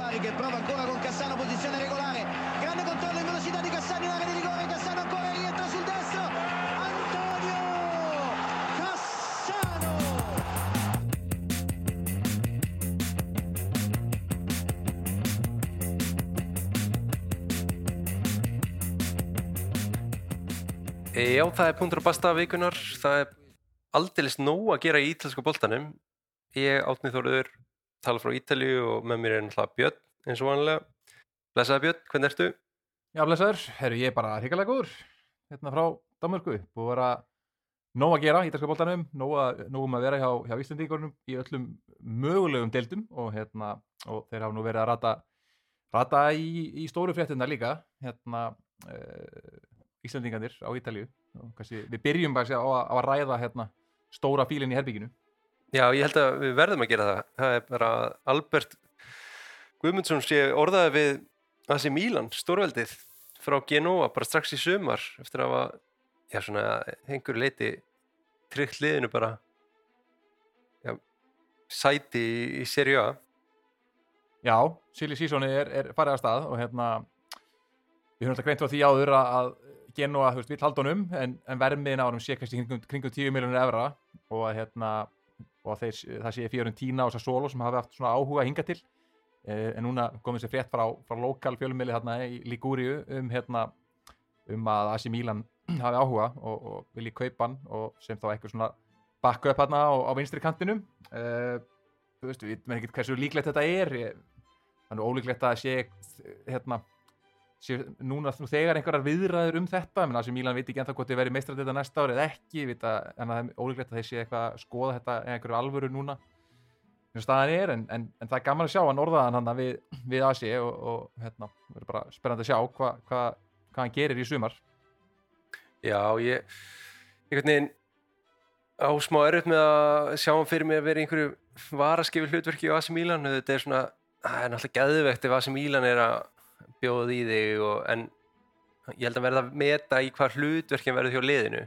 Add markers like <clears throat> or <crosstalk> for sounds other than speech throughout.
Bari che prova ancora con Cassano, posizione regolare, grande controllo in velocità di Cassano in area di rigore, Cassano ancora rientra sul destro, Antonio Cassano! E já, það er punktur að basta vikunar. Það er aldeilis nóg að gera í ítalska boltanum. Ég, Átni Þóruður, tala frá Ítalíu og með mér er náttúrulega Björn, eins og vanlega. Blesaði Björn, hvernig ertu? Já, blessaður, herru, ég er bara hrigalega góður hérna frá Danmörku, búið að vera nóg að gera í ítalska boltanum, nóg, um að vera hjá, hjá Íslandíkornum í öllum mögulegum deildum og, hérna, og þeir hafa nú verið að rata, rata í, í stóru fréttina líka, hérna, uh, Íslandingandir á Ítalíu og kannski við byrjum bara á, að- á að ræða hérna, stóra fílinn í herbygginu. Já, ég held að við verðum að gera það. Það er bara Albert Guðmundsson sé orðaði við AC Milan, stórveldið, frá Genoa, bara strax í sumar, eftir að hafa, já, svona, hengur leiti tryggt liðinu bara, já, sæti í, Serie A. Já, Silly Seasoni er, er farið að stað og hérna við höfum alltaf greint frá því áður að, Genoa, þú veist, vill halda honum en, en vermiðin á honum sé kannski kringum, kringum 10 miljonir evra og að hérna og þeir, það sé Fiorentina og Sassuolo sem hafi haft svona áhuga hinga til. Eh, en núna komið sér frétt frá, frá lokal fjölumili hérna í Ligúriu um hérna um að AC Milan <clears throat> hafi áhuga og, og vilji kaupa hann og sem þá eitthvað svona bakka upp hérna á, á vinstri kantinum. Uh, þú veist, við veitum ekki hversu líklegt þetta er. Þannig ólíklegt að sé hérna sé núna nú þegar einhverjar viðræður um þetta menn að sem Mílan veit ekki ennþá hvort þið verið meistrar þetta næsta ári eða ekki, vita, en að það er ólíklegt að þeir sé eitthvað að skoða þetta einhverju alvöru núna og staðan er, en, en, en það er gaman að sjá hann orðaðan hann við, við Asi og, og hérna, verður bara spennandi að sjá hvað hva, hva hann gerir í sumar. Já, ég, einhvern veginn á smá erfitt með að sjá hann fyrir mig að vera einhverju varaskifi hlutverki á AC Milan, þetta er svona, það er náttúrulega gæðvegt ef AC Milan er að bjóða í þig og, en ég held að verða að meta í hvað hlutverkin verður hjá liðinu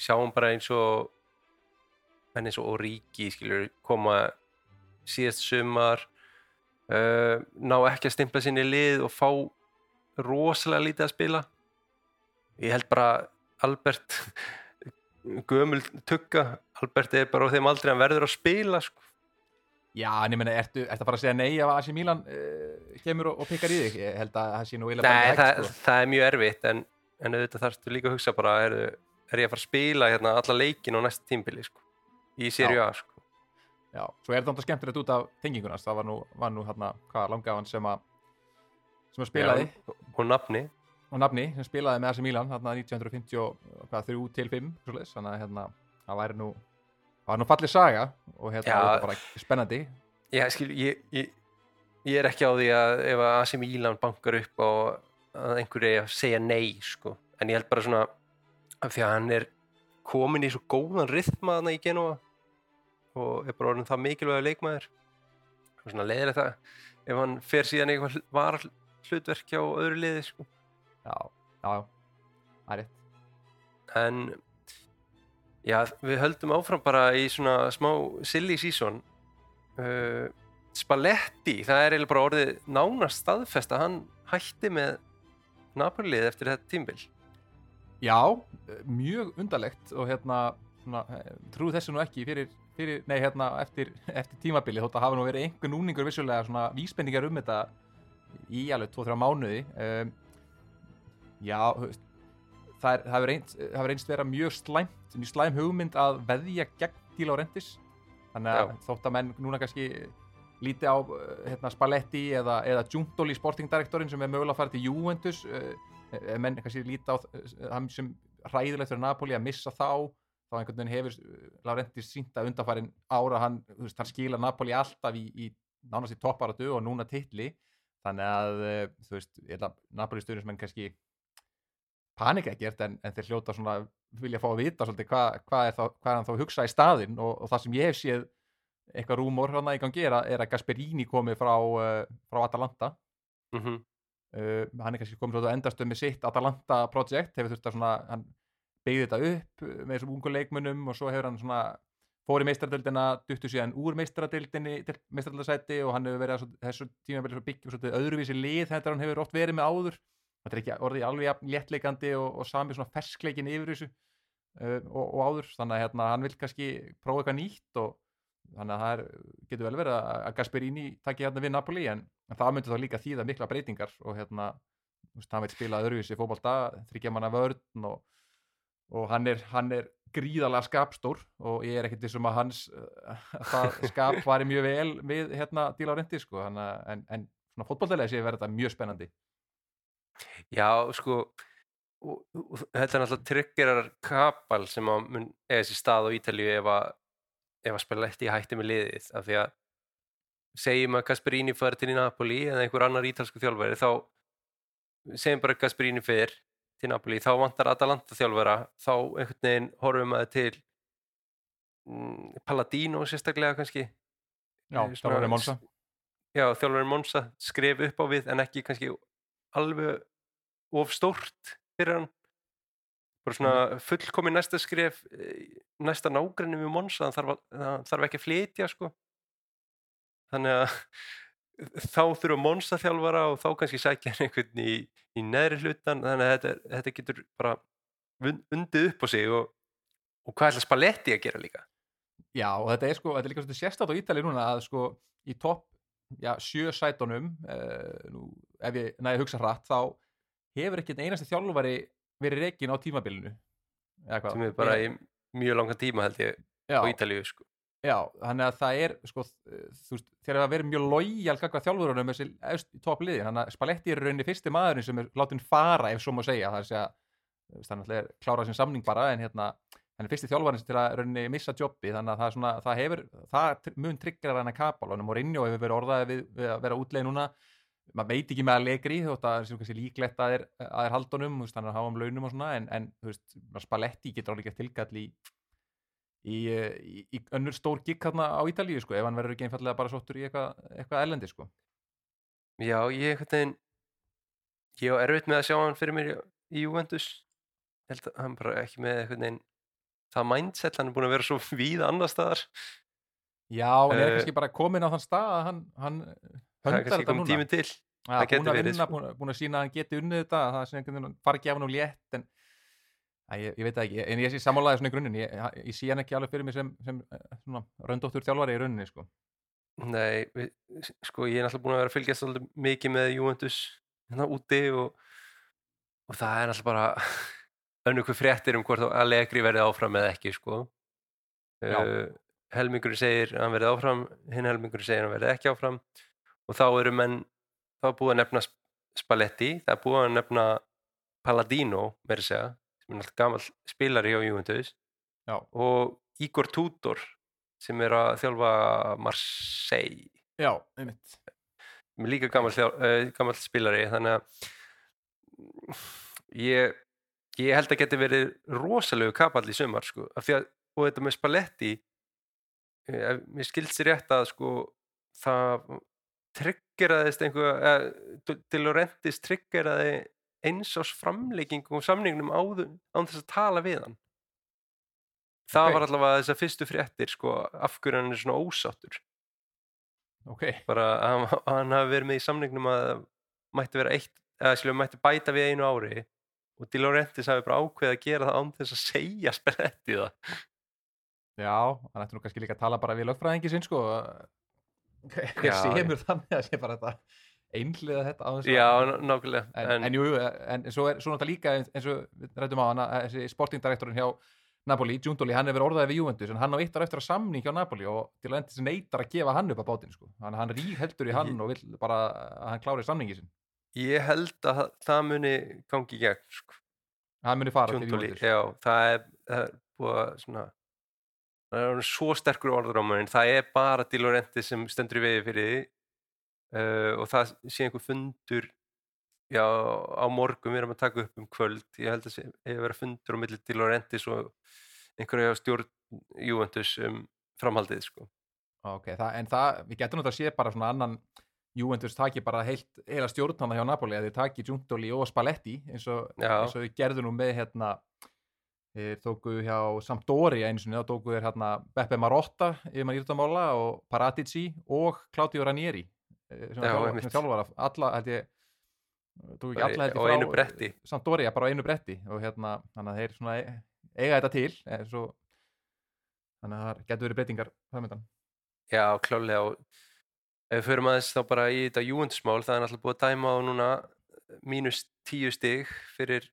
sjáum bara eins og eins og Origi skilur koma síðast sumar uh, ná ekki að stimpla sinni lið og fá rosalega lítið að spila ég held bara Albert <laughs> gömul tugga Albert er bara á þeim aldrei hann verður að spila sko. Já, en ég meina, ertu, ertu að fara að segja nei ef Asi Mílan uh, kemur og, og pikkar í þig? Ég held að það sé nú eiginlega Nei, bara það, ekki sko. það er mjög erfitt en, en auðvitað þarfstu líka að hugsa bara er, er ég að fara að spila hérna, alla leikin á næsta tímbili sko, í Serie A sko. Já, svo er þetta skemmtilegt út af tengingunast, það var nú, var nú hérna, hvað, langafan sem að sem að spilaði Já, og nafni og nafni sem spilaði með AC Milan hérna 1953 til 5 svoleiðis, þannig að hérna, það væri nú það var nú fallið saga og hérna Já. þetta er bara spennandi Já, skil, ég, ég, ég er ekki á því að ef að AC Milan bankar upp og að einhverju eigi að segja nei sko. en ég held bara svona af því að hann er komin í svo góðan rithma þarna í Genova og er bara orðin það mikilvæga leikmaður og svona leiðilegt það ef hann fer síðan eitthvað var hlutverk hjá öðru liði sko. já, já, það er rétt en já, við höldum áfram bara í svona smá silly season. Uh, Spalletti það er eiginlega bara orðið nánast staðfest að hann hætti með Napolið eftir þetta tímbil Já, mjög undarlegt og hérna, svona, eh, trúðu þessu nú ekki fyrir, fyrir nei, hérna, eftir, eftir tímabili þótt að hafa nú verið einhver núningur vissulega svona vísbendingar um þetta í alveg 2-3 mánuði. Um, Já, þú veist, það það hefur það hefur reynst vera mjög slæmt, mjög slæm hugmynd að veðja gegn Díla Laurentiis. Þannig að þótt að menn núna kannski líti á eh, hérna, Spalletti eða, eða Giuntoli sportingdirektorinn sem er mögulega að fara til Juventus uh, ef menn kannski líta á hann sem hræðilegt fyrir Napoli að missa þá þá einhvern veginn hefur Laurentiis sínt að undanfærin ára hann, hann skila Napoli alltaf í, í nánast í topparatu og núna titli. Þannig að þú veist, Napoli stjórnismenn kannski panika ekkert en, en þeir hljóta svona vilja fá að vita svolítið hvað hva er, hvað er hann þá að hugsa í staðinn og, og það sem ég hef séð eitthvað rúmor hann í gangi er að, er að Gasperini komi frá, uh, frá Atalanta mm -hmm. uh, hann er kannski komið svolítið að endast með sitt Atalanta project, hefur þurft að svona hann beigði þetta upp uh, með þessum ungu leikmunum og svo hefur hann svona fór í meistaradöldina, duttu síðan úr meistaradöldinni til meistaradöldasæti og hann hefur verið að svo- þessu svo byggjum öðruvísi lið þetta hann hefur oft verið með áður þetta er ekki orðið alveg léttleikandi og, og sami svona ferskleikin yfir þessu uh, og, og áður, þannig að hérna, hann vil kannski prófa eitthvað nýtt og þannig að það er, getur vel verið að að Gasperini taki hérna við Napoli en, en það myndi þá líka þýða mikla breytingar og hérna, hann vil spila öðruvísi fótbolta, þryggja manna vörn og, og hann er, hann er gríðarlega skapstór og ég er ekkert þessum að hans uh, það skap fari mjög vel við hérna díla á rendi sko, en, en svona fótboltalega sé verið þetta mjög spennandi Já, sko og, og, þetta er náttúrulega tryggirar kapal sem að mun eiga sér stað á Ítalíu ef að ef að Spalletti hætti með liðið af því að segjum að Gasperini fari til Napoli eða einhver annar ítalsku þjálfari þá segjum bara Gasperini fer til Napoli, þá vantar Atalanta þjálfara þá einhvern veginn horfum að til mm, Palladino sérstaklega kannski Já, Eh, var Monsa já, þjálfurinn Monsa skref upp á við en ekki kannski alveg of stórt fyrir hann. Bara svona fullkomin næsta skref eh, næsta nágrinni við Monsa hann þarf, þarf ekki að flytja sko. Þannig að <laughs> þá þurfa Monsa þjálfara og þá kannski sækja hann einhvern í, í neðri hlutan þannig að þetta, þetta getur bara undið upp á sig og, og hvað ætla Spalletti að gera líka? Já, og þetta er sko, þetta er líka sérstátt á Ítali núna að sko í topp, já, sjö sætunum uh, nú, ef ég næði að hugsa hratt, þá hefur ekki einasti þjálfari verið reikin á tímabilinu sem er bara í mjög langan tíma held ég já, á Ítalíu sko. já, þannig að það er sko, eh, þú veist, þegar það verið mjög lojal gagvað þjálfurunum þessi toppliðin, þannig að Spalletti er rauninni fyrsti maðurinn sem er látin fara ef svo má segja, það er að ætla er klárað sin samning bara en hérna hann er fyrsti þjálfarinn til að rauninni missa jobbi þannig að það, er svona, það hefur, það mun tryggra hann að kapal og Mourinho hefur verið orðaði við, við að vera útleið núna. Maður veit ekki með að legri þótt að það kannski líklegt að er, að er haldunum þú veist, hann er að hafa um launum og svona en, en veist, Spalletti getur alveg gert tilkall í í, í, í önnur stór gig hérna á Ítalíu sko, ef hann verður ekki einfallega bara sóttur í eitthvað eitthva erlendi sko. Já, ég á erfitt með að sjá hann fyrir mér í, Juventus. Held að hann bara ekki með það mindset, hann er búin að vera svo <laughs> víð annar staðar, Já, en er Eh, kannski bara komin á þann stað að hann, hann það er höndlar kannski þetta núna tími til Já, það gæti búin að verið, vinna, sko. búin, búin að sína að hann geti unnið þetta það veginn fari ekki af hann og létt en Æ, ég, ég veit það ekki, en ég sé sammálaði svona í grunninn ég, ég, sé hann ekki alveg fyrir mig sem, sem eh, svona, röndóttur þjálfari í rauninni sko. Nei, við, sko ég er náttúrulega búin að vera að fylgjast alltaf mikið með Juventus hérna úti og, og það er náttúrulega bara önnur hver fréttir um hvort Allegri verði áfram eða ekki sko. Uh, helmingurinn segir að hann verði áfram hinn helmingurinn segir að hann verði ekki áfram. Og þá eru menn þá er búið að nefna Sp- Spalletti það er búið að nefna Palladino að segja, sem er náttúrulega gamall spilari hjá Juventus. Já, og Igor Tudor sem er að þjálfa Marseille. Já, einmitt. Líka gammal, uh, gammal spilari þannig að ég, ég held að geti verið rosalegu kapall í sumar sko, af því að, og þetta með Spalletti eh, ef mér skilst sér rétt að sko það tryggeraðist einhver eh, til og rendist tryggeraði eins ás framleggingum og samningnum áður án þess að tala við hann. Það Ok. var allavega þessar fyrstu fréttir sko, af hverju hann er svona ósáttur. Ok, bara að hann, <laughs> að hafi verið með í samningnum að mætti vera eitt eða skilja mætti bæta við einu ári og Di Laurentiis hafi bara ákveðið að gera það án þess að segja spelletti það. Já, hann ætti nú kannski líka að tala bara við lögfræðingi sinn sko. Já, Hver semur þannig að sé bara þetta einhliða þetta á þess já, ná- nákvæmlega. En, en, jú, jú, en svo er svo náttúrulega líka eins- og við rættum á hann að þessi sportingdirektorinn hjá Napoli, Giuntoli, hann hefur orðaði við Juventus en hann á eitt ára eftir að samning hjá Napoli og til að endis neytar að gefa hann upp á bátinn sko. hann, hann rík heldur í hann og vill bara að hann klári samningi sin ég held að það- það muni gangi í gegn sko, hann muni fara til Tjóndóli, Juventus já, það er, það er búið að svona það er svo sterkur orður en það er bara Di Laurentiis sem stendur í vegi fyrir því uh, og það sé einhver fundur já, á morgun. Við erum að taka upp um kvöld. Ég held að sé, hefur verið fundur á milli Di Laurentiis og einhverja stjórn Juventus um framhaldið sko. okay, það, en það, við getum náttúrulega að sé bara svona annan Juventus taki bara heilt heila stjórnana hjá Napoli að þau taki Giuntoli og Spalletti eins og, Já. eins og þau gerðu nú með hérna þeir tóku hjá Sampdoria einu sinni, þá tóku þeir hérna Beppe Marotta yfir maður íþjóttamála og Paratici og Claudio Ranieri eh, sem Já, einmitt. þjálfara, alla held ég tóku ekki alla held ég frá einu bretti. Sampdoria bara á einu bretti og hérna, þannig að þeir svona e- eiga þetta til eh, svo, þannig að það getur verið breytingar framöndan. Já, klálega og ef við förum aðeins þá bara í þetta júundismál það er náttúrulega búið að dæma á núna mínus tíu stig fyrir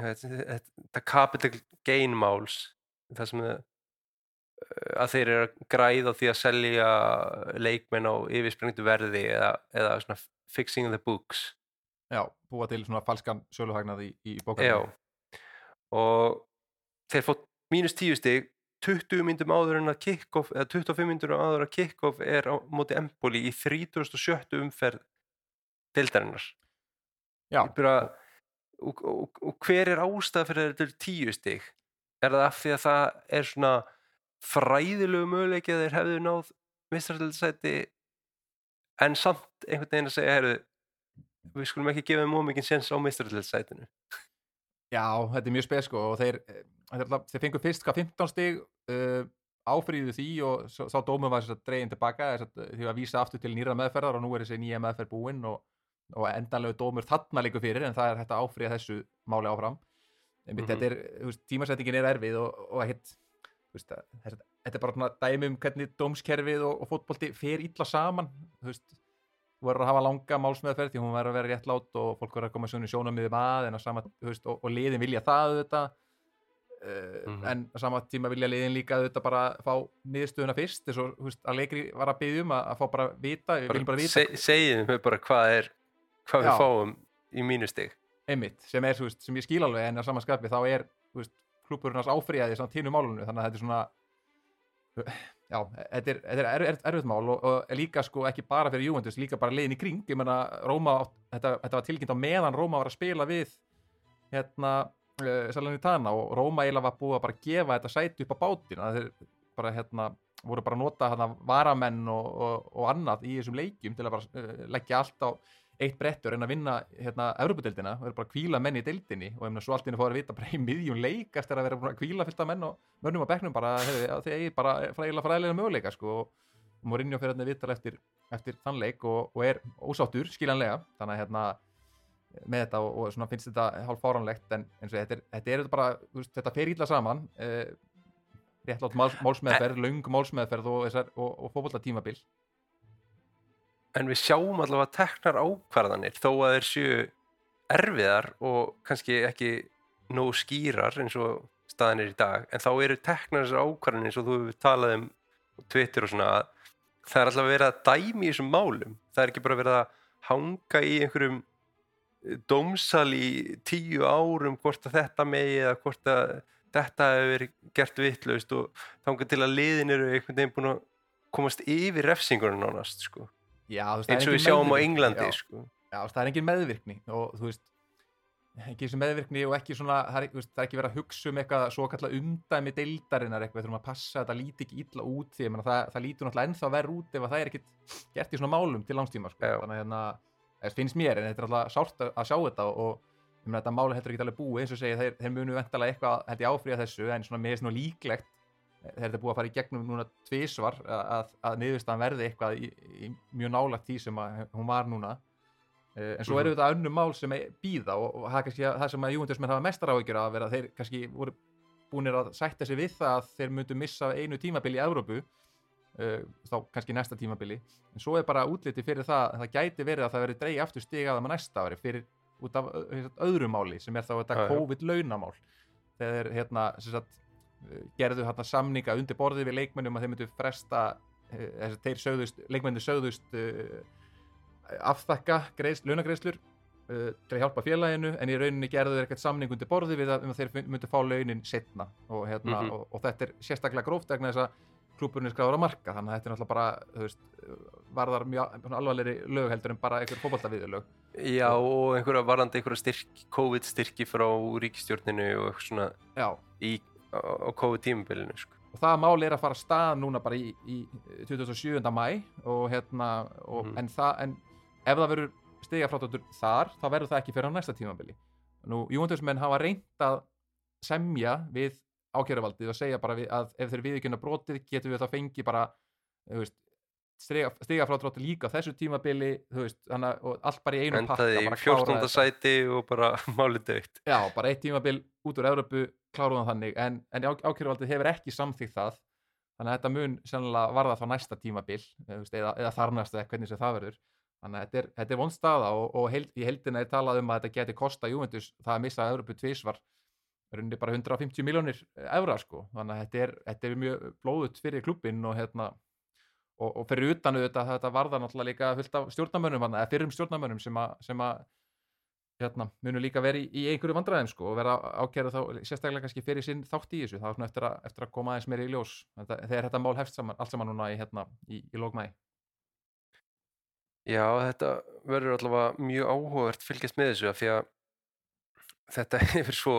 þetta þetta capital gain máls það sem þau að þeir eru að græða því að selja leikmenn á yfirsprengtu verði eða, eða svona fixing the books Já, búa til svona falskan söluhagnað í, í Já, bókarnum. og þeir fótt mínus tíu stig 20 myndum áður en að kick-off eða 25 myndum áður að kick-off er á móti Empoli í 37. umferð deildarinnar. Bara, og, og, og hver er ástæða fyrir þetta tíu stig? Er það af því að það er svona fræðilegu möguleiki að þeir hefðu náð mistraldsæti en samt einhvern veginn að segja heyrðu, við skulum ekki gefa þeim ómikinn sens á mistraldsætinu Já, þetta er mjög spes sko og þeir, þetta alltaf, þeir fengu fyrst hvað 15 stig uh, áfríðu því og sá dómur var þess að dregin tilbaka þess að því að vísa aftur til nýra meðferðar og nú er þessi nýja meðferð búinn og, og endanlegu dómur þarna líka fyrir en það er hægt að áfríða þessu máli áfram. En Mhm. þetta er, veist, tímasettingin er erfið og, og þú veist, að- þetta þetta er bara svona dæmi um hvernig dómskerfið og, og fótbolti fer illa saman þú veist, þú verður að hafa langa málsmeðferð því hún verður að vera réttlátt og fólk verður að koma sjónu sama, þú veist, og, og liðin vilja það auðvitað uh, Mhm. en á sama tíma vilja liðin líka auðvitað bara fá niðurstöðuna fyrst að, þú veist, að leikri var að byggja um að, að fá bara vita, við viljum bara vita Se, segjum við bara hvað er hvað Já. við fáum í mínustig einmitt, sem er, veist, sem ég skil alveg en á sama skapi þá er, hans áfriðaði samt tínu málunum, þannig að þetta er svona já, þetta er, er er, er, erfitt mál og, og líka sko ekki bara fyrir Juventus, líka bara liðin í kring ég menna, Róma, þetta, þetta var tilkynnt á meðan Róma var að spila við hérna uh, Salernitana og Róma eiginlega var búið að bara gefa þetta sæti upp á bátin að þeir bara hérna voru bara að nota hérna varamenn og, og, og annað í þessum leikjum til að bara uh, leggja allt á eitt brettur en að vinna hérna Evropadeildina og eru bara að kvíla menn í deildinni og ef svo allt inni fóður að vita bara í miðjum leik eftir að vera að kvíla fyllt af menn og mönnum á bekknum bara hefði, að þeir eigi bara fræðilega fræðilega möguleika sko. Og Mourinho fyrir hérna vitar eftir, eftir þann leik og, og er ósáttur skiljanlega. Þannig að hérna með þetta og, og finnst þetta hálf fáranlegt en eins og þetta er, þetta er bara veist, þetta fer ítla saman eh, réttlátt máls, málsmeðferð, löng málsmeðferð og, og, og fótbolta tímabil en við sjáum allavega teknar ákvarðanir þó að þeir séu erfiðar og kannski ekki nógu skýrar eins og staðan er í dag en þá eru teknar þessar ákvarðanir eins og þú hefur talað um á Twitter og svona að það er alltaf verið að dæmi í þessum málum. Það er ekki bara verið að hanga í einhverjum eh, dómsal í tíu árum hvort að þetta megi eða hvort að þetta hefur verið gert vitlaust og þangað til að liðin eru einhvern veginn búin að komast yfir refsingurinn nánast sko Já, þú veist, það eins og við sjáum á meðvirkni. Englandi Já. sko. Já, það er engin meðvirkni og þú veist ekki þessi meðvirkni og ekki svona það er, veist, það er ekki verið að hugsa um eitthvað svo kallað umdæmi deildarinnar eitthvað, þurfum að passa að þetta líti ekki illa út því meina, það, það lítur náttúrulega ennþá verð út ef að það er ekkit gert í svona málum til langstíma sko. Þannig að hérna, það finnst mér en þetta er alltaf sárt að, sjá þetta og ég meina, þetta máli heldur ekki alveg búið eins og segja þeir, þeir munu vendalega eitthvað held ég áfríða þessu en svona mér er svona líklegt eh, þegar þetta er búið að fara í gegnum núna tvisvar að, að, að niðurstaðan verði eitthvað í, í mjög nálagt því sem að hún var núna Uh, en svo Mhm. eru þetta önnum mál sem býða og, og það kannski að, það sem að Júventusmenn hafa mestar áhyggjur að þeir kannski voru búinir að sætta sig við það að þeir myndu missa einu tímabili í Evrópu uh, þá kannski næsta tímabili en svo er bara útliti fyrir það að það gæti verið að það verið dreigi aftur stiga það með næsta ári fyrir út af öðru máli sem er þá þetta. COVID-launamál þegar hérna, sagt, uh, gerðu hérna samninga undir borðið við leikmennum að þeir myndu fresta uh, þeir sögðust, leikmenni sögðust uh, afþakka greiðs, launagreiðslur uh, til að hjálpa félaginu en í rauninni gerðu þeir eitthvað samning undir borði við að, um þeir myndu fá launin setna og, hérna, Mhm. og, og þetta er sérstaklega gróft vegna þess að klúburinn er skráður á marka þannig að þetta er náttúrulega bara veist, varðar mjög svona alvarlegri lög heldur en bara einhver fótboltaviðurlög Já, og einhverja varandi einhverja styrk, COVID-styrki frá ríkistjórninu og eitthvað svona Já, í, á, á COVID-tímabilinu sko. og það mál er að fara stað núna bara í, í 27. mæ og hérna og, Mhm. en, það, en ef það verður stiga frátáttur þar þá verður það ekki fyrir á næsta tímabili nú Júndusmenn hafa reynt að semja við ákjæruvaldið og segja bara við, að ef þeir viðkynna brotið getum við þá fengi bara veist, stiga, stiga frá drótti líka þessu tímabili veist, hana, og allt bara í einu pakka endaði í bara klára 14. þetta. sæti og bara <laughs> málið dögt Já, bara eitt tímabil út úr Európu kláruðan þannig, en, en ákjöruvaldið hefur ekki samþýgt það þannig að þetta mun sennilega varða þá næsta tímabil veist, eða, eða þarnast eða hvernig sem það verður þannig að þetta er, þetta er vond staða og, og held, í heldina er talað um að þetta geti kosta Juventus það að missa Európu tvísvar rauninni bara 150 miljónir evra sko, þannig að þetta er, þetta er mjög blóðut fyrir klubbin og hérna og, og fyrir utan auðvitað þetta varða náttúrulega líka fullt af stjórnamönnum eða fyrrum stjórnamönnum sem að, hérna, munu líka verið í, í einhverju vandræðum sko, og vera ákjæru þá sérstaklega kannski fyrir sinn þátt í þessu, það er svona eftir að, eftir að koma aðeins meira í ljós þetta, þegar þetta mál hefst saman, allt saman núna í, hérna, í, í lókmæði Já, þetta verður allavega mjög áhugavert fylgjast með þessu af því að þetta <laughs> hefur svo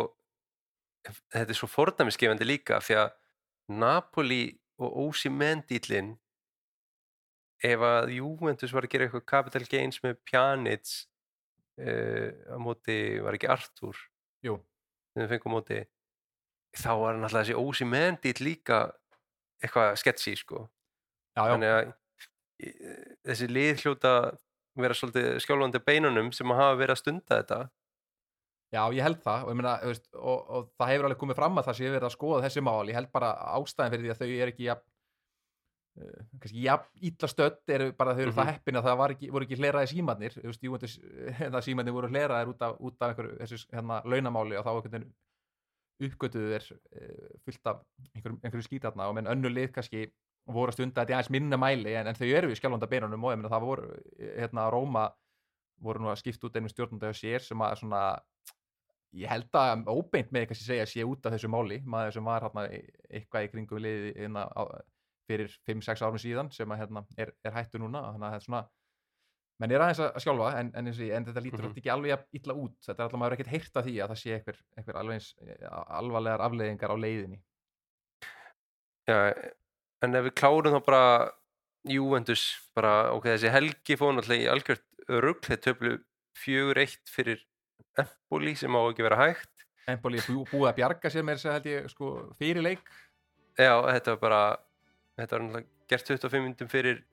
þetta er svo fordæmisgefandi líka því að Napoli og Osimhen dýtlin ef að Juventus var að gera eitthvað capital gains með Pjanic uh, á móti, var ekki Artur? Jú, sem við fengum á móti. Þá var náttúrulega þessi Osimhen dýtl líka eitthvað sketchy sko. Já, já, þannig að þessi lið hljóta vera svolítið skjálfandi beinunum sem hafa verið að stunda þetta já, ég held það. Og, þú veist, og, og það hefur alveg komið fram að það sé verið að skoða þessi mál. Ég held bara ástæðin fyrir því að þau eru ekki jafn, uh, kannski jafn ítla stödd eru bara þau eru það Mhm. heppin að það ekki, voru ekki hleraði símanir þú veist, Júventus, það símanir voru hleraðir út af, út af einhverju þessu hérna, launamáli og þá einhvern veginn uppgötuðu þeir uh, fullt af einhverju, einhverju skítarna. Og menn önnu lið kannski voru að stunda þetta í aðeins minna mæli en, en þau eru við skjálfanda beinunum og það voru hérna Róma voru nú að skipta út einum stjórnanda hjá sér sem að svona ég held að óbeint með kannski segja sé út af þessu máli, maður sem var hérna eitthvað í kringum liði hérna, á, fyrir 5-6 árum síðan sem að hérna er, er hættu núna þannig að er svona menn er aðeins að skjálfa en, en, en þetta lítur mm ekki alveg illa út. Þetta er alltaf maður ekkert heyrt af því að það sé einhver, einhver alveg alvarlegar afleiðingar á leiðinni. Já, en ef við klárum þá bara Juventus, bara ok, þessi helgi fóð náttúrulega í algjört ruggli töflu fjögur eitt fyrir Empoli sem á ekki vera hægt. Empoli er bú, búið að bjarga sér með þess að held ég sko fyrir leik. Já, þetta var bara þetta var náttúrulega gert 25 myndum fyrir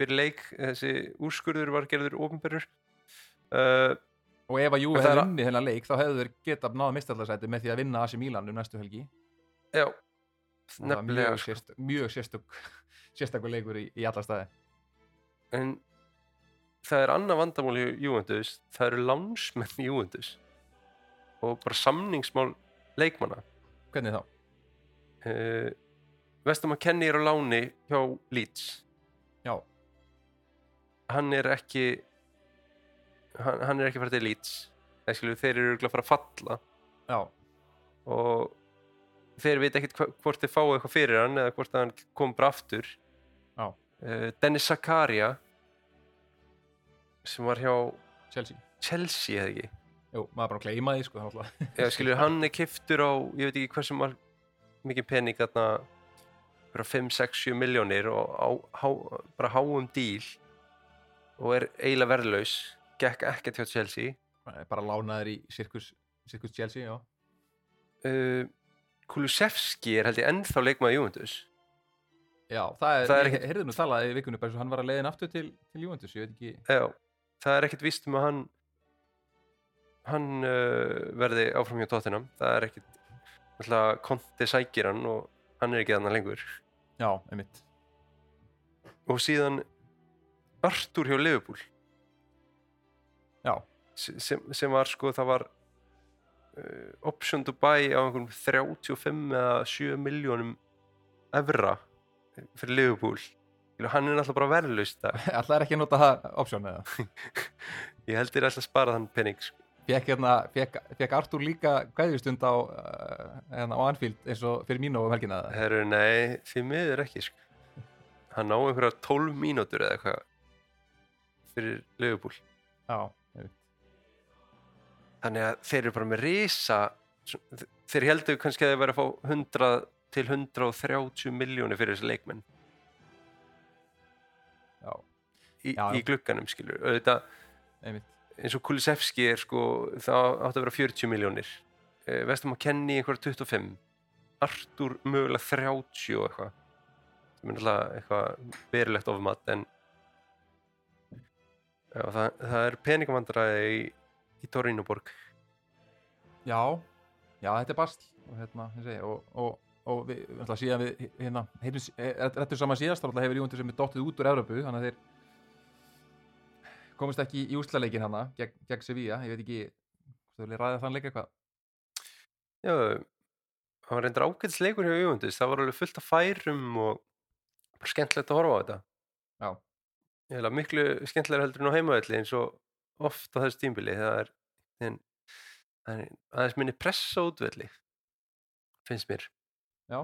fyrir leik, þessi úrskurður var gerður ofinberður uh, og ef að það hefði unnið þennan leik þá hefðu þeir getað náða mistallasæti með því að vinna AC Milan um næstu helgi. Já, nefnilega mjög, sko. mjög sérstök <laughs> sérstakur leikur í, í alla staði. En það er annað vandamál í Juventus það eru lánsmenn í Juventus og bara samningsmál leikmanna. Hvernig þá? uh, Vestam að kenni er á láni hjá Leeds. Já, hann er ekki hann, hann er ekki fara til Leeds. Eða skilur, þeir eru örugglega að fara að falla. Já, og þeir veit hva- hvort þeir fá eitthvað fyrir hann eða hvort hann kom bara aftur. Uh, Dennis Zakaria sem var hjá Chelsea. Chelsea eða ekki? Jú, maður bara gleyma því sko eða <laughs> skilur, hann er kiftur á ég veit ekki hversu mar, mikið pening þarna bara 5, 6, 7 miljónir og á, há, bara háum díl og er eiginlega verðlaus gekk ekkert hjá Chelsea. Bara lánaður í Sirkus, Sirkus Chelsea, já. Uh, Kulusevski er held ég ennþá leikmaði Juventus. Já, það er, Það er ég heyrði nú talað í vikunni bara svo hann var að leiðin aftur til, til Juventus, ég veit ekki Já, það er ekkert víst um að hann hann uh, verði áfram hjá tóttinam það er ekkert alltaf konti sækir hann og hann er ekki þannig lengur. Já, einmitt. Og síðan Artur hjá Liverpool. Já, sem, sem var sko það var uh, option to buy á einhverjum 35 eða 7 miljónum evra fyrir Liverpool hann er náttúrulega bara verðlaust það alltaf er ekki að nota það option eða <laughs> ég held þér alltaf að spara þann penning sko. Fekk, hérna, fekk, fekk Artur líka kvæðjustund á, uh, hérna, á Anfield eins og fyrir mínu um helgina eða? Herru, nei, því miður ekki sko. hann á einhverja 12 mínútur eða eitthvað fyrir einmitt þannig að þeir eru bara með risa þeir heldur kannski að þeir verið að fá 100 til 130 miljónir fyrir þessi leikmenn í, í glugganum skilur auðvitað eins og Kulisevski er sko það átti að vera 40 miljónir uh, Vestum að kenni einhverja 25 Artur mögulega 30 og eitthvað. Sem er náttúrulega eitthvað verilegt ofumat en já, það, það er peningamandræði í, í Torinoborg. Já, já, þetta er basl og hérna, ég segi, og, og, og við, ætla, síðan við, hérna, heimlis réttur saman síðast, þá hefur Júventus sem er dottið út úr Evropu, þannig að þeir komist ekki í úslaleikin hana gegn, gegn Sevilla, ég veit ekki þú vilja ræða þann leik eitthvað? Já, það var reyndar ágætis leikur hjá Júvendis, það var alveg fullt af færum og bara skemmtilegt að horfa á þetta. Já, Ég held að miklu skemmtilega heldur á heimavelli eins og oft á þessu tímbili það er, er aðeins minni pressa útvelli finnst mér já,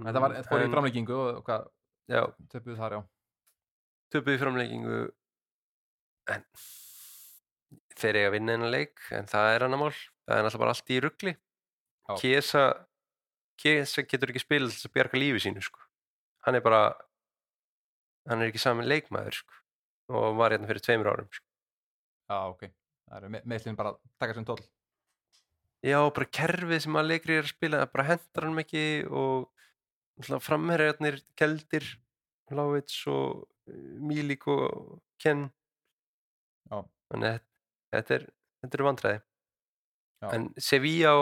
en þetta var, þetta fór í framleikingu og, hvað, Já, töpuðu þar, já töpuð í framleikingu en þeir eiga að vinna hennar leik en það er annar mál, það er náttúrulega bara allt í ruggli. Kiesa Kiesa getur ekki spilað þess að bjarga lífi sínu sko. hann er bara hann er ekki saman leikmaður sko. og var hérna fyrir tveimur árum sko. Já, ok, það eru me meðslinn bara að taka sem tóll já, bara kerfið sem að leikri er að spila bara hendar hann ekki og framherjarnir Keldir, Lávits og eh, Mílik og Ken Já. þannig að þetta er, er vandræði Já. en Sevilla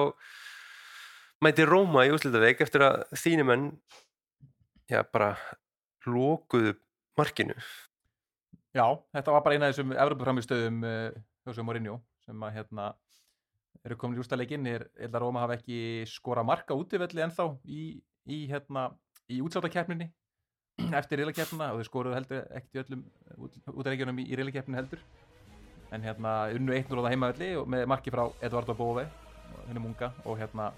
mæti Róma í úslitaveik eftir að þínumenn já bara lokuðu markinu Já, þetta var bara eina af þessum Evropaframistöðum uh, Jose Mourinho sem að hérna eru komin í úrstæðleikin er eða Róma hafa ekki skora marka útivelli ennþá í, í hérna í útsáttakeppninni <clears throat> eftir riðlakeppnina og þau skoruðu heldur ekkert í öllum útæðleikjunum í, riðlakeppninu heldur. En hérna unnu 1-0 á það heimavelli og með marki frá Eduardo Bove hennum unga og hérna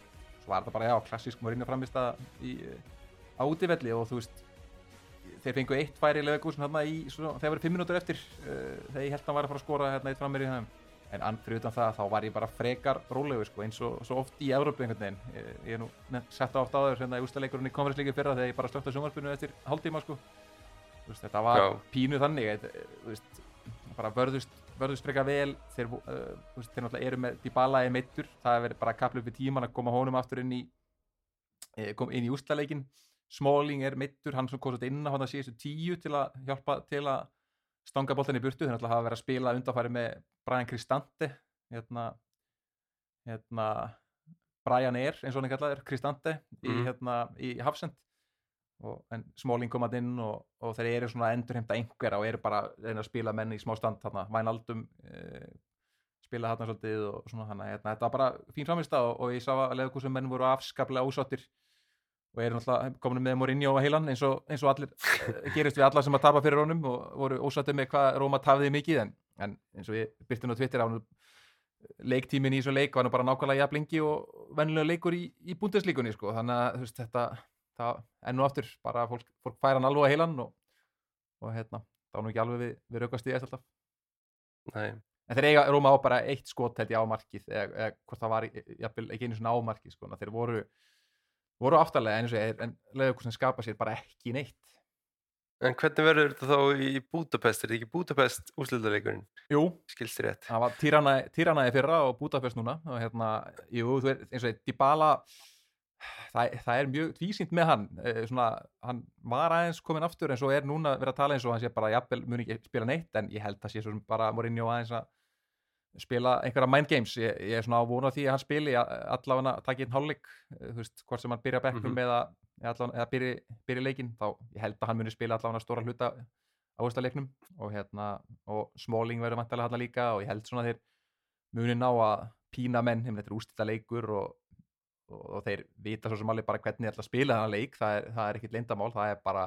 svo var þetta bara já, klassísk Mourinho framist í, á útivelli og þú veist þeir fengu eitt færi í svo, þegar voru fimm minútur eftir uh, þegar ég held að hann var að fara að skora hérna eitt frammeir í þeim en an, fyrir utan það þá var ég bara frekar rólegur sko, eins og svo oft í Evrópu einhvern veginn. Ég, ég er nú sett á oft áður hérna í ústaleikurinn í konferensleikur fyrra þegar ég bara slögt á sjónvarpinu eftir hálftíma sko. Veist, þetta var Já. pínu þannig þú veist, bara vörðust vörðust frekar vel. Þeir, uh, veist, þeir náttúrulega eru með Dybala í meittur það verið bara að kapla upp í tíman að koma honum aftur inn í eh, kom inn í úrslaleikin Smalling er meittur, hann sem kom svolítið inn á hann að síðustu tíu til að hjálpa til að stanga boltan í burtu, þeir náttúrulega hafa verið að spila undanfæri með Brian Cristante hérna, hérna Brian Air, eins og hann er kallaður, Cristante í, Mhm. hérna, í Hafsend og, en Smalling kom að inn og, og þeir eru svona að endurheimta einhverja og eru bara að spila menn í smá stand þarna, Vænaldum eh, spila þarna svolítið og svona hérna, þetta var bara fín framist og, og ég sá að leðugursum menn voru afskaplega ósáttir og eru náttúrulega komin með Mourinho á heilan eins og, eins og allir eh, gerist við alla sem að tapa fyrir honum og voru ósáttir með hvað Róma tafiði mikið en, en eins og ég byrti nú Twitter á hann leiktímin í þessu leik var nú bara nákvæmlega jafnlengi og vennilega leikur í, í búndeslíkunni sko. þannig að þú veist, þetta það, enn og aftur, bara fólk, fólk færa hann alveg á heilan og, og hérna, var nú ekki alveg við, við raukast í eftir alltaf Nei. En þeir eiga Róma á bara eitt skot held ég á markið eða, eða hvort það var jafnvel, ekki einu svona á markið sko. þeir voru, voru aftarlega en, en leiður sem skapa sér bara ekki neitt. En hvernig verður þetta þá í Budapest? Er þetta ekki Budapest úslitaleikurinn Jú, það var Tirana- Tiranaði fyrra og Budapest núna og hérna, jú, þú er eins og þetta Dybala það, það er mjög tvísýnt með hann. Eh, svona, hann var aðeins komin aftur en svo er núna verið að tala eins og hann sé bara jafnvel muni ekki spila neitt en ég held að sé svo sem bara Mourinho aðeins að spila einhverja mind games ég, ég er svona á vona því að hann spili allavega að taka einn hálfleik eh, hvort sem hann byrja bekknum Mhm. eða, eða, allavega, eða byrja, byrja leikinn þá ég held að hann muni spila allavega stóra hluta á veista leiknum og hérna og Smalling verður vantilega hann líka og ég held svona þeir muni ná að pína menn, þetta er ústita leikur og, og, og þeir vita svo sem alveg bara hvernig þeir ætla að spila þennan leik það er, það er ekkit lindamál, það er bara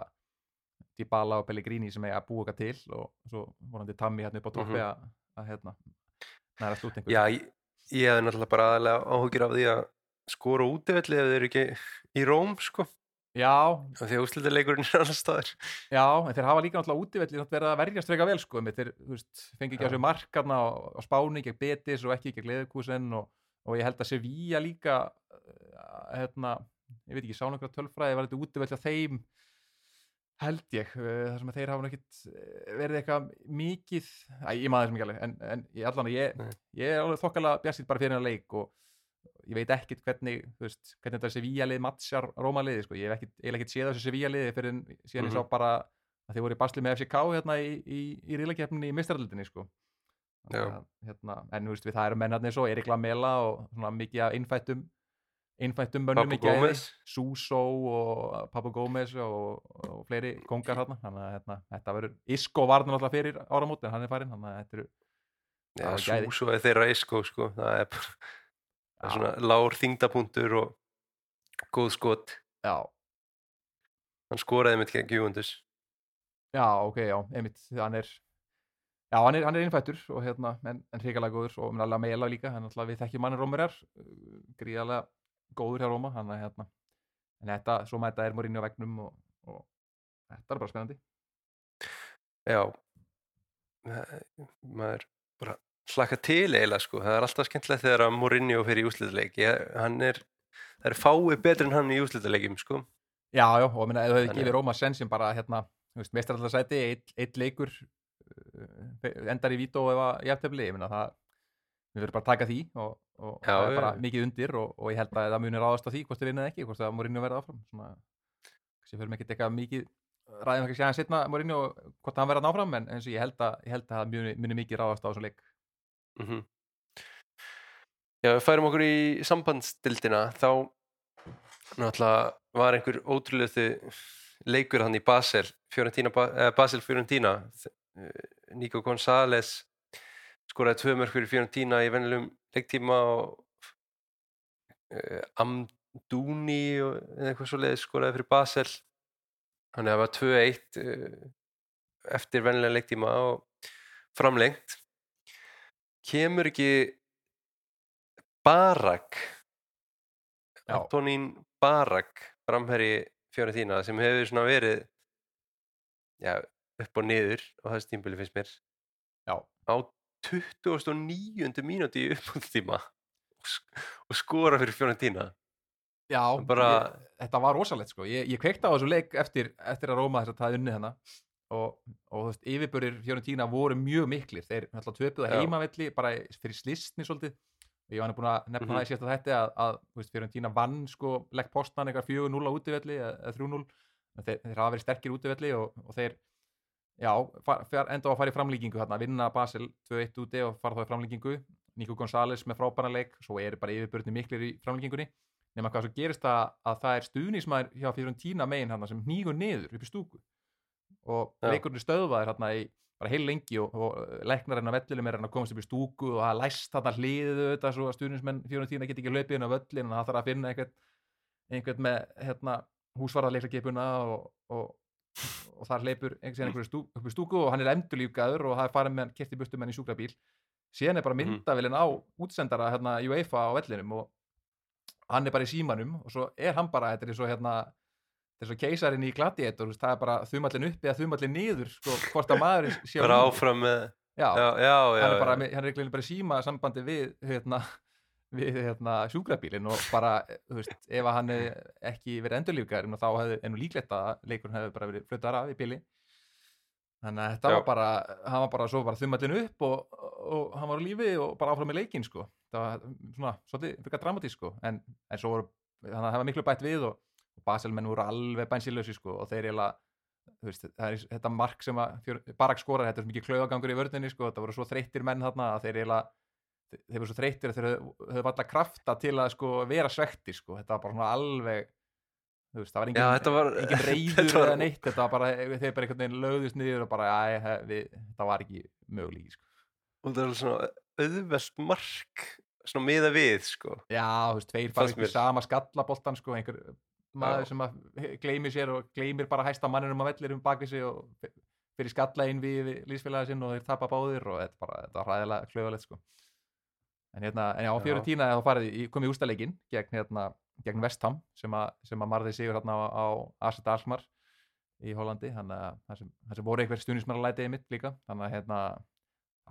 Dybala og Pellegrini sem eiga að búa okkar til og svo vonandi Tammy hérna upp á toppi Mhm. að hérna næra slút einhver. Já, ég, ég hefði náttúrulega bara aðalega áhugir af því að skora útivelli ef þeir eru ekki í Róm sko, já, af því að úslitaleikurinn er annars staðar. Já, en þeir hafa líka náttúrulega útivelli samt verið að verjast freka vel sko einmitt, þeir veist, fengi ekki á sig markarna á, Spáni gegn Betis og ekki gegn Leðurkúsen og, og ég held að Sevilla líka uh, hérna, ég veit ekki, sá nokkra tölfræði var þetta útivelli að þeim held ég, uh, þar sem að þeir hafa ekkit uh, verið eitthvað mikið æ, ég maður þessum ekki alveg, en, en ég allan ég, ég er alveg þokkalega bjassið bara fyrir hennar leik og, ég veit ekkit hvernig, veist, hvernig þetta Sevilla lið matchar Róma liði, sko, ég hef ekkit, ekkit séð þessu Sevilla liði fyrir en síðan ég sá Mhm. bara að þið voru í basli með FCK hérna í, í, í rílakeppninni í mistaraldinni, sko. Hérna, en veist, við það eru mennarnir svo Erik Lamela og svona mikið af innfættum innfættum mönnum Papu í gæði. Suso og Papu Gómez og, og fleiri kongar hérna þannig að hérna, þetta verður Isco var náttúrulega fyrir áramót en hann er farinn þannig að þetta eru Já, gæði. Súso er þeirra isko sko. það er bara það er svona lár þingdapunktur og góð skot já, hann skoraði mitt gegn Juventus já, ok, já, einmitt hann er já, hann er, hann er innfættur og hérna, en, en hrikalega góður og alveg meila líka, hann alltaf við þekkjum mannir Rómurjar gríðarlega góður hjá Róma hann er hérna, en þetta, svo mæta er Morinni á vegnum og, og þetta er bara spennandi já Ma- maður bara hlakka til eiginlega sko. það er alltaf skemmtilegt þegar að Mourinho fyrir í er það er fáið betri en hann í úslitaleikjum sko. Já, já, og minna, ef þú hefði Þannig gefið Róma sensin bara hérna, þú veist, mestraraldarsæti, eitt, eitt leikur uh, endar í vító eða jafntefli, ég minna það við verðum bara að taka því og, og Já, það er bara mikið undir og, og ég held að það munir ráðast á því hvort þið vinnað ekki, hvort það Mourinho verða áfram. Svona, kannski fyrir mig ekki eitthvað mikið ræðum ekki séðan setna Mourinho hvort hann verða áfram, en eins og ég held að, ég held að það muni, muni mikið ráðast á þessum leik. Mm Já, við færum okkur í sambandstildina þá náttúrulega var einhver ótrúlega leikur hann í Basel Fiorentina, Ba- eh, skoraði tvö mörg fyrir Fiorentina í vennilegum leiktíma og uh, Amduni og eða eitthvað svo leiðis skoraði fyrir Basel. Þannig að það var 2-1 uh, eftir vennilega leiktíma og framlengt. Kemur ekki Barak Já. Antonín Barak framherri Fiorentina sem hefur svona verið já, upp og niður á þessu tímbili finnst mér. Já, á 29. mínúti í uppbúðtíma og, sk og skora fyrir Fiorentina Já, bara- ég, þetta var rosalegt sko. Ég, ég kveikti á þessu leik eftir, eftir að Róma þess að það unni hana og, og þú veist, yfirbörir Fiorentína voru mjög miklir. Þeir töpuðu Já. heimavelli bara fyrir slistni svolítið. Og ég var búin að nefna Mhm. það í síðasta þætti að, að veist, Fiorentína vann sko legg postan eitthvað 4-0 á útivelli eða eða 3-0. En Þeir, þeir hafa verið sterkir útivelli og, og þeir já, enda á að fara í framlíkingu hérna, vinna Basel 2-1 úti og fara þá í framlíkingu. Nico González með frábæra leik, svo eru bara yfirbörni miklir í framlíkingunni nema hvað svo gerist það að það er stuðnismæður hjá Fiorentina megin hérna sem hnígur niður upp í stúku og Já. leikurinn er stöðvaður hérna í bara heil lengi og, og leiknarinn að vellinum er að komast upp í stúku og það er læst þarna hliðið auðvitað svo að stuðnismenn Fiorentina get ekki hlaupið inn á völlin en það þarf að finna einhvern, einhvern með hérna, húsvarðarleikrakipuna og, þar hleypur einhvern einhverju stú, upp stúku og hann er endurlífgaður og það er farið með hann kert í burtu með hann í sjúkrabíl. Síðan er bara Mhm. myndavillin á útsendara hérna UEFA á vellinum og hann er bara í símanum og svo er hann bara, þetta er svo hérna þetta er svo keisarinn í veist, það er bara þumallin uppi eða þumallin niður, sko, hvort að á bara áfram með já, já, já, hann er bara, hann er bara í síma sambandi við, hérna við hérna sjúkrabílinn og bara, þú veist, ef hann ekki verið endurlífgar, þá hefði, ennú líklegt að leikurinn hefði bara verið fluttar af í bíli þannig að þetta Já. var bara hann var bara svo bara þumallin upp og, og hann var á lífi og bara áfram með leikinn sko. Það var svona, svolítið fyrir dramatísk sko. En, en svo voru, þannig að það var miklu bætt við og, og Baselmenn voru alveg bænsilösi sko og þeir eiginlega þú veist, það er þetta mark sem að Barak skorar, þetta er svo mikið klauðagangur í vörðinni sko, þeir voru svo þreyttir að þeir höfðu- alltaf krafta til að sko vera svektir sko, þetta var bara svona alveg veist, það var Já, engin, þetta var- engin <laughs> reyður var- eða neitt, þetta var bara, þeir bara einhvern veginn lögðust niður og bara, æ, við, þetta var ekki möguleiki sko. og það er svona auðvelt mark svona miða við sko Já, þú veist, tveir bara einhver sama skallaboltan sko, einhver maður Já. sem gleymir sér og gleymir bara hæsta manninum að vellir um bakvið sig og fyrir skalla inn við lífsfélagi sinn og þeir tapa báðir og þetta, bara, þetta var hræðilega klöðalegt sko. En hérna, en já, fjóru tína þá farið í, komið í ústaleikin gegn, hérna, gegn Vestham sem, a, sem að marði sigur hérna á, á Aset Alsmar í Hollandi, þannig að það sem, sem voru einhver stuðnismaralætið mitt líka, þannig að hérna,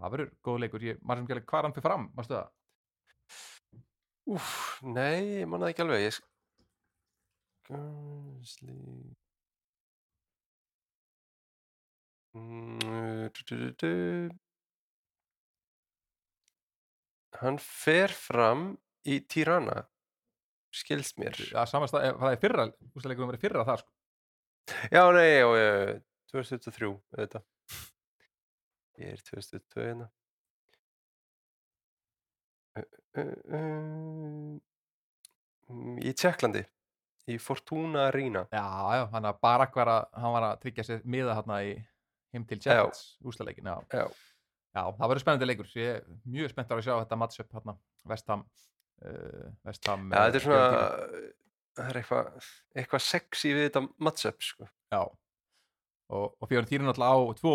það verður góð leikur, ég, maður sem gæli hvað hann fyrir fram, varstu það? Úf, nei, ég manna ekki alveg. Ég... Gunsli Mm. Hann fer fram í Tirana skilst mér. Já, samast að, það er fyrra, úrstæðleikunum verið fyrra þar sko. já, nei, já, já, 2003 auðvitað. Ég er 2002 hérna. Uh, uh, uh, í Tjekklandi í Fortuna Arena. Já, já, hann var að, hann var að tryggja sér miða hérna í heim til Jets, úrstæðleikin, já. já, Já, það verður spennandi leikur, ég er mjög spennt að sjá þetta matchup hérna, Vestham, uh, Vestham. já þetta er svona það er eitthvað eitthvað sexy við þetta matchup sko. Já, og, og Fiorentina náttúrulega á tvo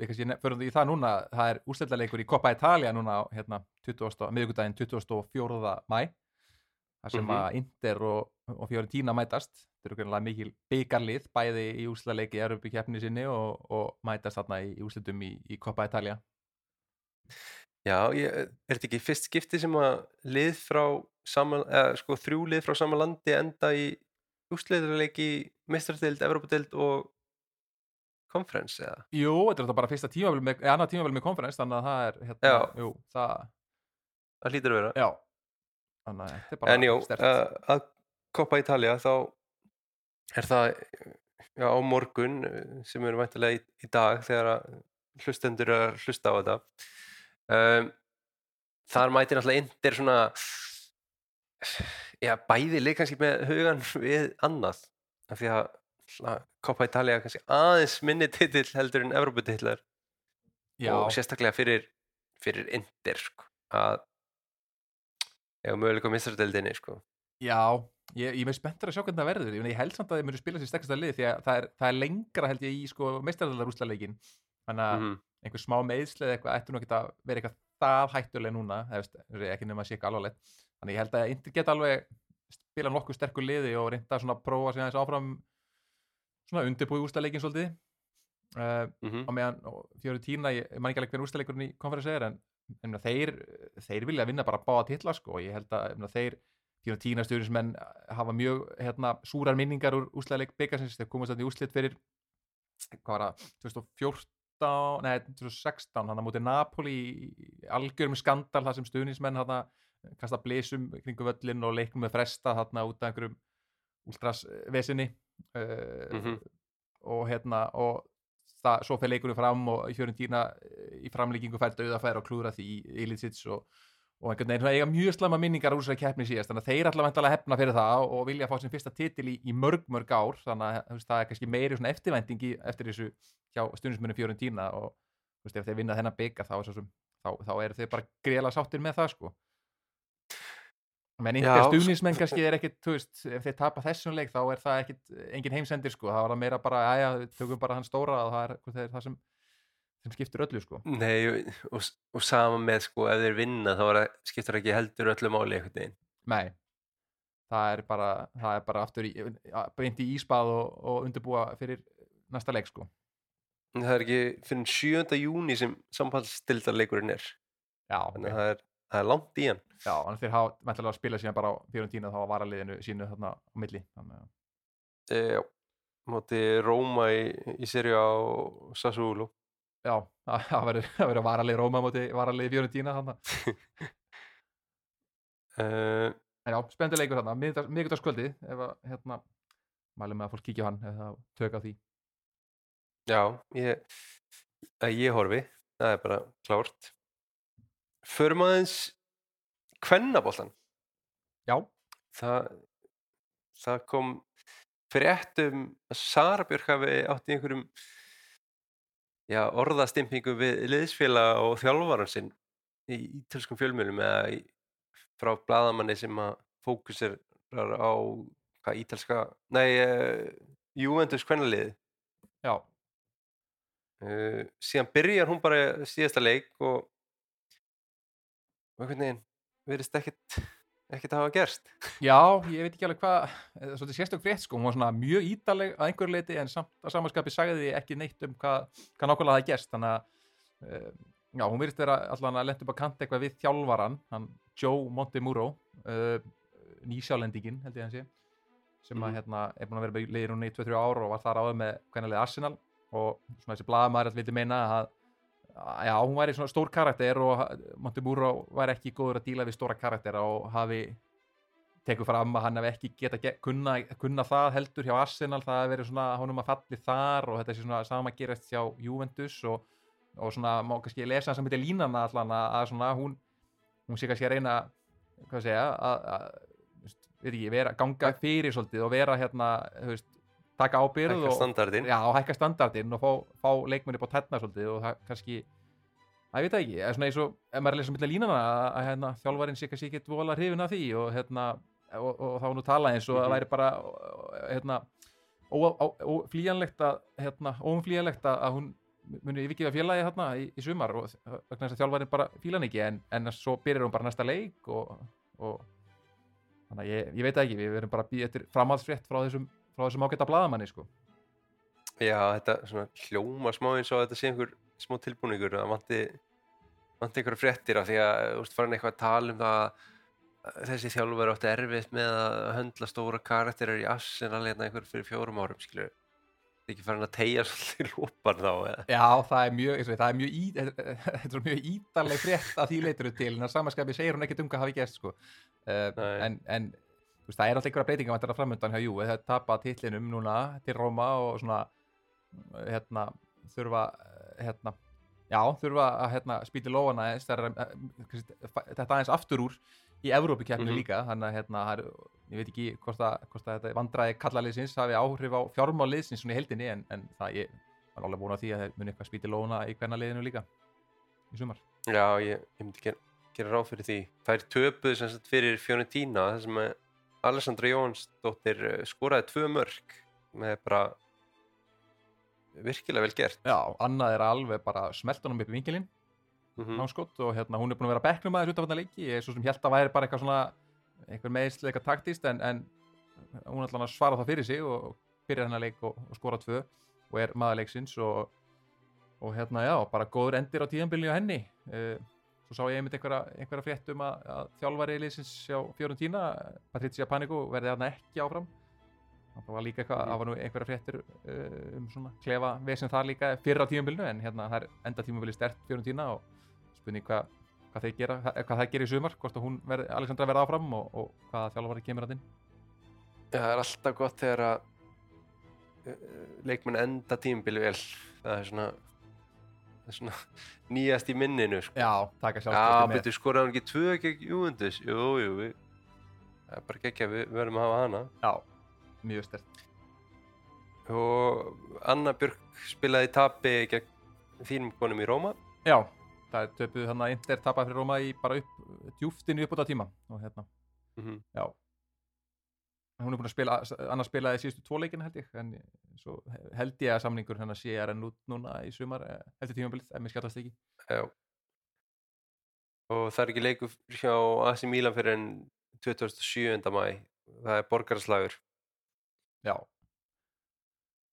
kannski fyrir í það núna, það er úrstæðleikur í Coppa Italia núna hérna, 20, miðugudaginn 24. mæ, þar sem Mhm. að Inter og, og Fiorentina mætast, þetta eru greinlega mikil byggarlið, bæði í úrstæðleiki í Európi keppni sinni og, og mætast þarna í úrstæðum í, í Coppa Italia. Já, ég, er þetta ekki fyrst skipti sem að lið frá sama, eða, sko, þrjú lið frá sama landi enda í úsleiturleiki meistardeild, Evrópadeild og konferens eða Jú, þetta er bara fyrsta tímavel með, eða annað tímavel með konferens, þannig að það er, hérna, Já. jú, það, það hlýtur að vera já, þannig að þetta er bara en jú, sterkt. uh, að Coppa Italia þá er það já, á morgun uh, sem eru væntalega í, í dag þegar hlustendur er hlusta á þetta um, þar mætir náttúrulega Inter svona já, bæði leik kannski með hugan <laughs> við annað af því að Coppa Italia kannski aðeins minni titill heldur en Evropatitlar já, og sérstaklega fyrir fyrir Inter sko, að já, möguleika mistradeldinni sko. já, ég, ég er með spenntur að sjá hvernig það verður, ég, ég held samt að þið munu spila sér sterkasta lið því að það er, það er lengra held ég í sko meistarallarúslaleikin, þannig að mm einhver smá meðsli eða eitthvað ættu nú ekki að vera eitthvað það hættuleg núna, veist, ekki nema að sé ekki alvarlegt, þannig ég held að Inter geta alveg spila nokkuð sterkur liði og reynda að prófa sig aðeins áfram svona undirbúi úrstæðleikin svolítið. Uh, -hmm. á meðan fjóru tína, ég man ekki alveg hvernig úrstæðleikurinn í konferensi er en, en þeir, þeir vilja vinna bara báða titla sko og ég held að emna, þeir fjóru tína stjórnismenn hafa mjög hérna, súrar minningar úr úrstæðleik byggasins, þeir komast þannig úrslit fyrir hvað var það, 2014 nei, 2016, hann að mútið Napoli í algjörum skandal þar sem stuðnismenn hann kasta blísum kringu völlin og leikum með fresta þarna út af einhverjum últrasvesinni uh, Mhm. og hérna og það, svo fyrir leikunum fram og Fiorentina eh, í framlíkingu fælt auðafæri og klúra því í Ilicic og, og einhvern veginn eiga mjög slæma minningar úr þessari keppni síðast þannig að þeir allavega vantalega hefna fyrir það og vilja fá sem fyrsta titil í, í mörg mörg ár þannig að það er kannski meiri eftirvæntingi eftir þessu hjá stundismunum Fiorentina og þú veist, ef þeir vinna þennan bygga þá, þá, þá eru þeir bara greiðlega sáttir með það sko. Menn einhver stuðnismenn kannski er ekkit, veist, ef þeir tapa þessum leik þá er það ekkit, engin heimsendir sko. Það var meira bara, aðja, tökum bara hann stóra og það er það sem, sem skiptir öllu sko Nei, og, og, sama með sko, ef þeir vinna þá það, skiptur ekki heldur öllu máli einhvern veginn. Nei, það er bara, það er bara aftur í, beint í íspað og, og undirbúa fyrir næsta leik sko. Það er ekki fyrir 7. júni sem sambandsstildarleikurinn er. Já, Þannig að það er, það er langt í hann. Já, hafa mæntilega að spila síðan bara á Fiorentina þá að varaliðinu sínu þarna á milli. Þannig, að- E, já, móti Róma í, í Serie A og Sassuolo. Já, það verður <laughs> varalið Róma móti varalið þannig. Uh, já, spennandi leikur þarna, að, hérna, mælum með að fólk kíkja hann ef það tök á því. já, ég, að ég horfi, það er bara klárt. Förum aðeins kvennaboltan. Já, það, það kom fréttum að Sara Björk hafi átt í einhverjum já, orðastimpingum við liðsfélaga og þjálfaran sinn í ítölskum fjölmjölum eða í, frá bladamanni sem að fókusir á hvað ítalska, nei uh, Juventus kvennaliði já, uh, síðan byrjar hún bara síðasta leik og og einhvern veginn verðist ekkert ekkert hafa gerst. Já, ég veit ekki alveg hvað, eh, svolítið sérstök frétt sko, hún var svona mjög ítaleg að einhverju leiti en samt að samanskapi sagði ekki neitt um hvað, hvað nákvæmlega það gerst, þannig að uh, já, hún virðist vera allan að lenda upp að kanta eitthvað við þjálfaran, hann Joe Montemuro, uh, nýsjálendingin held ég að hann sé, sem að Mhm. hérna er búin að vera með liðir hún í 2-3 ár og var þar áður með hvernig Arsenal. Og svona þessi blaðamæður vildi meina að, já, hún væri svona stór karakter og Montemuro var ekki góður að díla við stóra karaktera og hafi tekur fram að hann hef ekki geta ge- kunna, kunna það heldur hjá Arsenal. Það hefur verið svona honum að falli þar og þetta sé svona sama gerast hjá Juventus og, og svona má kannski lesa sem heitir línana allan að, að svona hún hún sé kannski að reyna hvað segja að, að ekki, vera, ganga fyrir svolítið og vera hérna þú veist, taka ábyrð Hækka og, standardinn. já, og hækka standardinn og fá, fá leikmenni på tætna svolítið og það kannski að ég veit ekki, eða svona eins og ef maður er að lesa millir línana að, hérna, þjálfarinn sé kannski ekki vola hrifin af því og hérna og, og þá nú talað eins og Mhm. það væri bara hérna óflýjanlegt hérna, óumflýjanlegt að hún muni yfirgefa félagi hérna í, í sumar og þess að þjálfarinn bara fílan ekki en, en svo byrjar hún bara næsta leik og, og þannig að ég, ég veit ekki, við verum bara að býja eftir framhaldsfrétt frá þessum, frá þessum ágæta blaðamanni sko. Já, þetta svona hljóma smá eins og þetta sé einhver smá tilbúningur að vanti, vanti einhverja fréttir af því að þú veist farin eitthvað að tala um það að þessi þjálfur átti erfitt með að höndla stóra karakterir í Arsenal hérna einhver fyrir fjórum árum skilur ekki farin að tegja svolítið lópan þá eða Já, það er mjög, það er mjög, í, <laughs> þetta er mjög ítarleg frétt að því leitur til en að samanskapi segir hún ekkert um hvað hafi gæst sko. Nei. en, en veist, það er alltaf einhverja breytinga að framöndan hjá Jú, það tapa titlinum núna til Róma og svona hérna, þurfa eh, hérna, já, þurfa að hérna, spýti lóana það er, eh, þetta aðeins aftur úr í Evrópikeppinu Mhm. líka. Þannig að hérna, það er, ég veit ekki hvort að, þetta vandræði kallaliðsins hafi áhrif á fjármáliðsins svona í heldinni en, en það ég var alveg búin á því að þeir muni eitthvað spýti lóna í hvernig liðinu líka í sumar. Já, ég, ég myndi gera, gera ráð fyrir því. Þær töpuðu sem sagt fyrir Fiorentina þar sem að Alessandra Jónsdóttir eh, skoraði tvö mörg með bara virkilega vel gert. Já, annað er alveg bara smelt honum upp í vinkilinn. Mm náskott og hérna hún er búin að vera bekknum aðeins út af þetta leiki, ég er svo sem held að væri bara eitthvað svona einhver meðsli, eitthvað taktist en, en hún ætla að svara það fyrir sig og byrja hennar leik og, og skora tvö og er maður leiksins og, og hérna já, bara góður endir á tíðanbylni á henni. Uh, svo sá ég einmitt einhverja, einhverja frétt um að, að þjálfari leysins hjá Fiorentina Patricia Panico verði þarna ekki áfram. Það var líka eitthvað, það var nú einhverja fréttir uh, um svona klefa vesen þar líka fyrir á tímanbylnu en hérna það er enda tímanbylni stert Fiorentina og spurning hvað hvað þeir gera, hvað það gerir í sumar hvort að hún verði, Alexandra verði áfram og, og hvaða þjálfari kemur að inn. Það er alltaf gott þegar að uh, leikmenn enda tímabili vel. Það er svona, svona <laughs> nýjast í minninu sko. Já, taka Já, sjálfstöði með. betur skoraði hann ekki tvö gegn Júvendus Jú, jú, við það er bara geggja, við verðum að hafa hana. Já, mjög stert og Anna Björk spilaði tapi gegn þínum konum í Róma. Já, það töpuð hann að Inter tapað fyrir Róma í bara upp djúftinu upp á tíma og hérna, mm já hún er búin að spila, annars spilaði síðustu tvo leikina held ég, en svo held ég að samningur hennar sé að renn út núna í sumar eh, eftir tímabilið, ef mér skallast ekki. Já. Og það er ekki leikur hjá AC Milan fyrir en 27. mæ það er borgarslagur Já.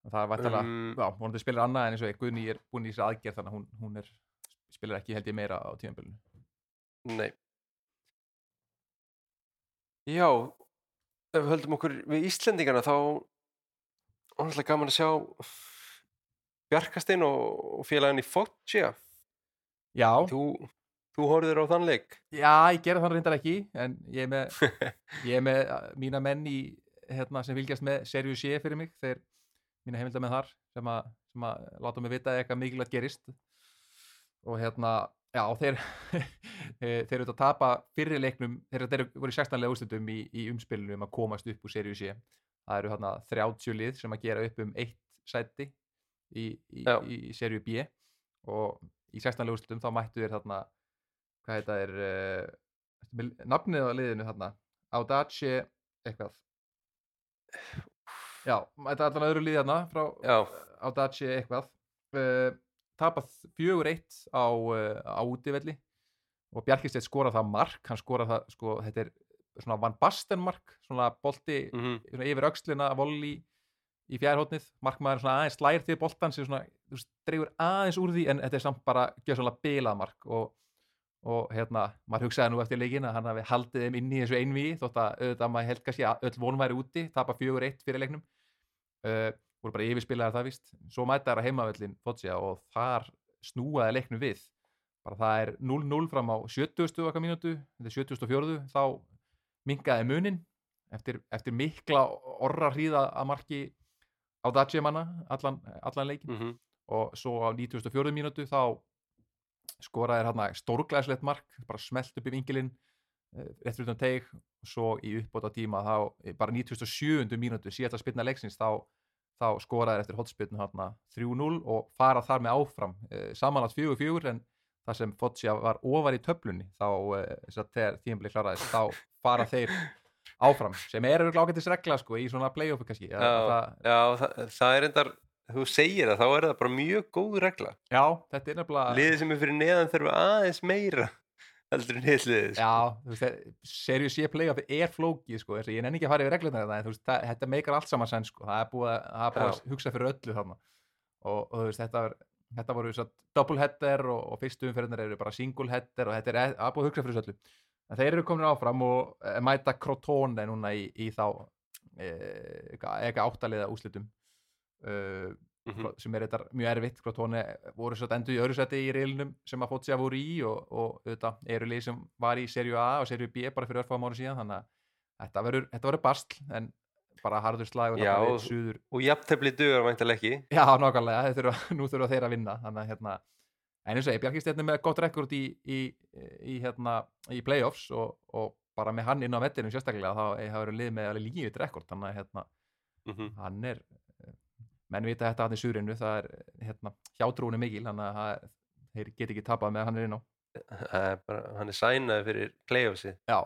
Það er vættalega, Um, já, vonandi spilar annað en eins og ég, Guðni er búin í þessi aðgerð þannig að hún, hún er, spilar ekki held ég meira á tímabilinu. Nei. Já ef við höldum okkur við Íslendingana þá var alltaf gaman að sjá Bjarkastein og, félagin í Foggia. Já, þú, þú horfður á þann leik? Já, ég gera þannig reyndar ekki en ég er með, <laughs> ég er með uh, mína menn í, hérna, sem fylgjast með Serious C fyrir mig, þeir mína heimilda með þar sem að, sem að láta mig vita eitthvað mikilvægt gerist. Og hérna, já, þeir <laughs> þeir eru að tapa fyrir leiknum þeir, þeir voru í 16 lega úrslutum í, í umspilinu um að komast upp úr Serious C. Það eru hérna 30 lið sem að gera upp um eitt sæti í, í, í, Serious B. Og í 16 lega úrslutum þá mættu þeir þarna hvað þetta er uh, nafnið á liðinu þarna? Audace eitthvað. Já, þetta er allan öðru lið þarna frá Já, Audace eitthvað. Uh, tapað fjögur eitt á, uh, á útivelli og Bjarkistedt skorað það mark hann skorað það, sko, þetta er svona Van Basten mark, svona bolti mm svona yfir öxlina, volley í fjærhóttnið, markmaður svona aðeins slær til boltan sem svona, þú veist, dregur aðeins úr því en þetta er samt bara gjör svona bilað mark og, og hérna maður hugsaði nú eftir leikin að hann hafi haldið þeim inn í þessu einví þótt að auðvitað maður held kannski að öll von væri úti, tapa fjögur eitt fyrir leiknum. Uh, voru bara yfirspilaðar það víst svo mæta þær að heimavöllin Foggia og þar snúaði leiknum við bara það er 0-0 fram á 70. okkar mínútu, þetta er 74. þá mingaði munin eftir, eftir mikla orra hríða að marki á Datsjemanna allan, allan leikin mm og svo á 94. mínútu þá skoraði hérna stórglæslegt mark bara smelt upp í vingilinn rétt fyrir utan teig og svo í uppbóta tíma þá eh, bara 97. mínútu síðast að spilna leiksins þá, þá skoraði eftir hotspilnu hérna 3-0 og fara þar með áfram. Eh, samanlagt 4-4 en það sem Foggia var ofar í töflunni þá eh, þegar tímabili kláraðist þá fara þeir áfram sem er auðvitað ágættis regla sko í svona play-offu kannski. Já, það, já það, það er endar þú segir það, þá er það bara mjög góð regla. Já, þetta er nefnilega liðið sem er fyrir neðan þurfa aðeins meira heldur en hitliðið sko. Já, þú veist, serju sé play-off er flókið, sko, ég nenni ekki að fara yfir reglunar en þú veist, það, þetta meikar allt saman senn, sko, það er búið að, búið að hugsa fyrir öllu þarna. Og, og þú veist, þetta, var, þetta voru double header og, og fyrstu umferðinar eru bara single header og þetta er að, búið að hugsa fyrir öllu. En þeir eru komin áfram og e, mæta Crotone núna í, í þá e, eitthvað áttaliða úslitum uh, mm -hmm. sem er þetta mjög erfitt Crotone voru svo endur í öðru seti í reilunum sem að Foggia voru í og, og auðvitað eru lið sem var í serju A og serju B bara fyrir örfáðum ára síðan þannig að þetta verður, þetta verður bastl en bara harður slag og, Já, og, suður... og jafntefli dugar væntalega ekki Já, nákvæmlega, þurfa, <laughs> nú þurfa þeir að vinna þannig að hérna en eins og ég bjargist hérna með gott rekord í, í, í, hérna, í playoffs og bara með hann inn á vettinum sérstaklega þá hafa verið lið með alveg lífið rekord þannig að hérna, mm -hmm. hann er menn vita þetta hann í súrinu það er hérna, hjátrúinu mikil þannig að þeir get ekki tapað með hann er inn á. Bara, hann er sænaði fyrir playoffsi já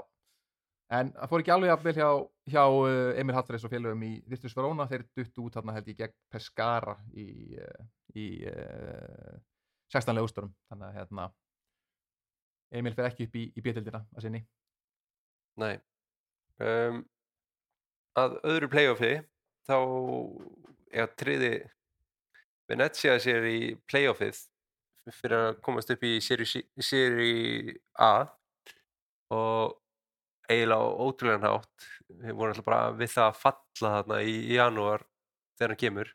en það fór ekki alveg að vel hjá, hjá uh, Emil Hattreis og félögum í Virtus Verona þeir dutt út þarna held ég gegn Pescara í, uh, í uh, 16 legusturum þannig að hérna Emil fer ekki upp í, í bjöldildina að sinni. Nei. Um, að öðru playoffi þá ja, triði Venezia sér í playoffið fyrir að komast upp í séri A og eiginlega ótrúlega nátt við vorum alltaf bara við það að falla þarna í janúar þegar hann kemur.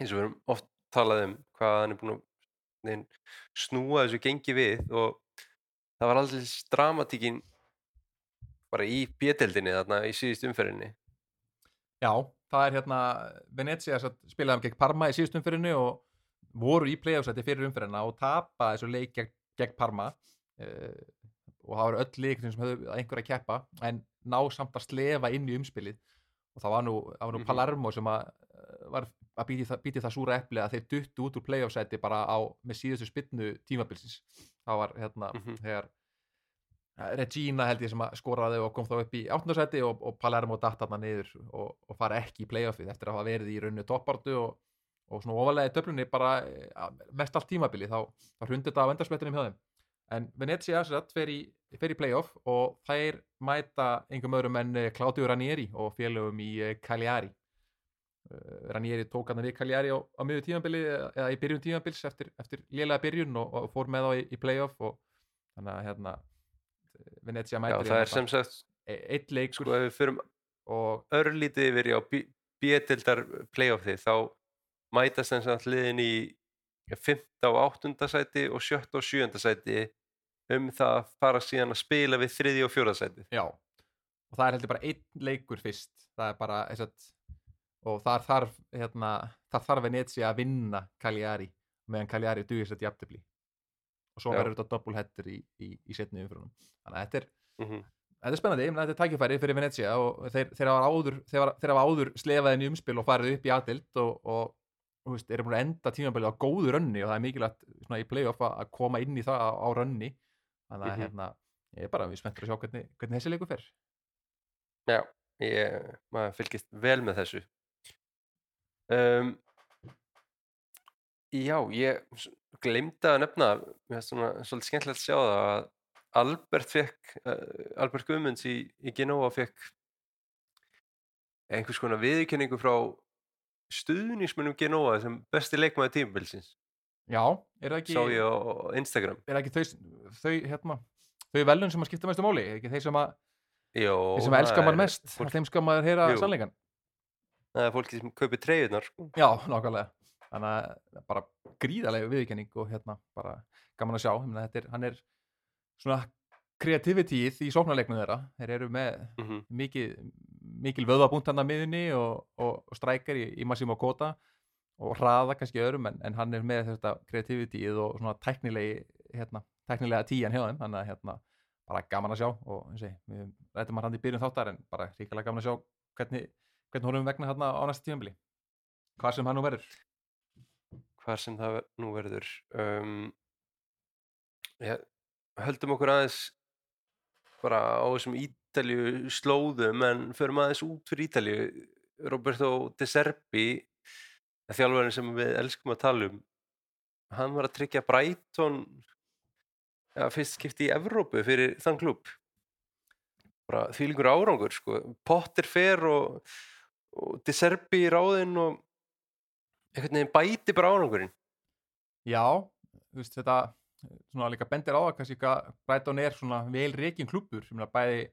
Eins og við erum oft talað um hvað hann er búin að snúa þessu gengi við og það var alltaf dramatíkin bara í bjeteldinni þarna í síðust umferðinni. Já, það er hérna Venezia spilaði um gegn Parma í síðust umferðinni og voru í play-offsæti fyrir umferðina og tapa þessu leik gegn, gegn Parma uh, og það voru öll leik sem höfðu einhverja að keppa en ná samt að slefa inn í umspilið og það var nú, það var nú Mhm. Palermo sem að, uh, var að býti það, býti það súra epli að þeir duttu út úr play-offsæti bara á, með síðustu spinnu tímabilsins það var hérna Mhm. þegar eh, Regina held ég sem að skoraði og kom þá upp í áttundarsæti og, og Palermo datt þarna niður og, og fara ekki í play-offið eftir að hafa verið í rauninu toppartu og, og svona ofalega í töflunni bara eh, mest allt tímabili þá, þá hrundi þetta á endarspettinum hjá þeim. En Venezia satt, fer, í, í play-off og þær mæta einhverjum öðrum en eh, Claudio Ranieri og félögum í eh, Cagliari. Ranieri tók hann við Cagliari á, á miður tímabili eða í byrjun tímabils eftir, eftir lélega byrjun og fór með þá í, í play-off og þannig að hérna Venezia Já, mætir það er sem sagt, eitt leikur sko ef við förum og örlítið yfir á bjetildar playoffi þá mætast þess að hliðin í 5. og 8. sæti og 7. og 7. sæti um það að fara síðan að spila við 3. og 4. sæti já og það er heldur bara einn leikur fyrst það er bara sagt, og þar þarf hérna, þar þarf Venezia að vinna Cagliari meðan Cagliari dugir sér jafntefli og svo verður þetta header í, í, í setni umfyrunum þannig að þetta er, mm -hmm. þetta er spennandi þetta er tækifæri fyrir Venezia og þeir, þeir, hafa áður, áður slefað inn í umspil og farið upp í aðild og, og þú veist, eru búin að enda tímabilið á góðu rönni og það er mikilvægt svona, í playoff að koma inn í það á, á rönni þannig að Mhm. hérna, ég er bara við spenntur að sjá hvernig, hvernig þessi leikur fer Já, ég, maður fylgist vel með þessu um, Já, ég gleymdi að nefna mér finnst svona svolítið skemmtilegt að sjá það að Albert fekk uh, Albert Guðmunds í, í Genova fekk einhvers konar viðurkenningu frá stuðnismunum Genova sem besti leikmaði tímabilsins. Já, er það ekki, sá ég á Instagram. Er það ekki þau, þau, hérna, þau velun sem að skipta mestu máli? Er ekki þeir sem að, Jó, þeir sem að elska það er mest fólk, þeim skal maður heyra sannleikan það er fólki sem kaupir treyðunar sko. Já, nákvæmlega. Þannig að bara gríðarlega viðkenning og hérna bara gaman að sjá. Meina, þetta er, hann er svona kreativitíð í sóknarleiknum þeirra. Þeir eru með Mhm. mikið, mikil vöðabúnt hann að miðunni og, og, og strækjar í, í Massimo Kota og hraða kannski öðrum en, en hann er með þetta kreativitíð og svona tæknilegi hérna, tæknilega tíjan hjá þeim. Þannig að hérna, bara gaman að sjá og ég, við rættum hann í byrjun þáttar en bara ríkilega gaman að sjá hvernig, hvernig honum vegna hérna á næsta tíðanbili hvað sem hann nú verður. Hvar sem það nú verður um, ja, höldum okkur aðeins bara á þessum Ítalju slóðum en förum aðeins út fyrir Ítalju Roberto De Serbi þjálfarinn sem við elskum að tala um hann var að tryggja Brighton ja, fyrst skipti í Evrópu fyrir þann klúb bara þvílingur árangur sko. Potter fer og, og De Serbi í ráðinn og einhvern veginn bæti bara árangurinn. Já, þú veist þetta svona líka bendir á það kannski hvað Brighton er svona vel reikin klubur sem er bæði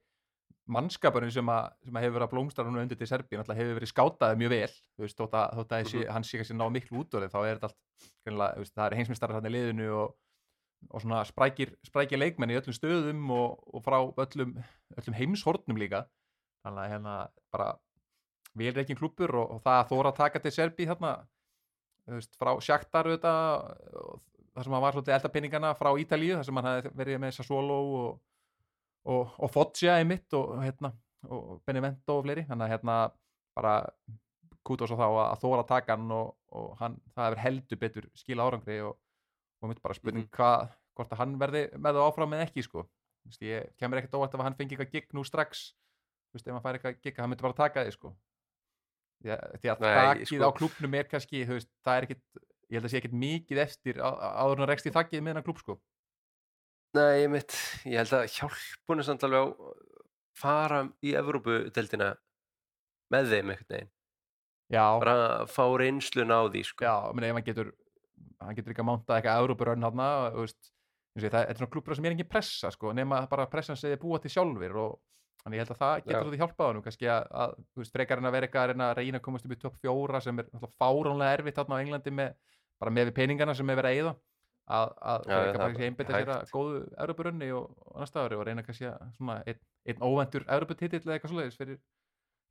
mannskapurinn sem, sem að hefur verið að blómstra núna undir til Serbi náttúrulega hefur verið skátaði mjög vel. Þú veist, þótt að, þótt að þessi, Mhm. hann sé kannski ná miklu út þeim, þá er þetta allt veist, það er heimsmyndstarar hann í liðinu og, og svona sprækir, sprækir leikmenn í öllum stöðum og, og frá öllum, öllum heimshornum líka. Þannig að hérna bara vel reikin klubur og, og það að þóra að taka til Serbi þarna þú veist, frá auðvitað, og þar sem hann var svolítið eldapinningana frá Ítalíu, þar sem hann hafði verið með Sassuolo og, og, og Foggia í mitt og, hérna, og Benevento og fleiri, þannig að hérna bara kútos á þá að, að þóra að taka hann og, og hann, það hefur heldur betur skila árangri og, og mitt bara spurning Mhm. hvað, hvort að hann verði með það áfram með ekki sko, Þú veist, ég kemur ekkert óvægt ef hann fengi eitthvað gig nú strax. Þú veist, ef hann fær eitthvað gig, hann myndi bara taka því sko. Því að, að þakkið sko- á klúbnum er kannski, veist, það er ekkit ég held að sé ekkit mikið eftir á- á- áður en að rekst í þakkið með hennar klúb sko. Nei, ég mitt, ég held að hjálpunni samt alveg á fara í Evrópudeldina með þeim veginn, já, bara að fá reynslun á því sko. já, meni, ef hann getur hann getur ekki að mánta eitthvað Európarönn hann, þetta er svona klúbur sem er engin pressa, sko, nema bara pressan sem þið búa til sjálfur og þannig ég held að það getur þetta hjálpað honum, kannski að, að þú veist, frekar en að vera eitthvað að reyna að komast upp í topp fjóra sem er náttúrulega fáránlega erfitt þarna á Englandi með, bara með við peningana sem er verið að eyða að, að frekar það er kannski einbytta sér að góðu Európarönni og, og annars staðar og reyna kannski að svona einn, einn óvendur Európatitill eða eitthvað svoleiðis fyrir,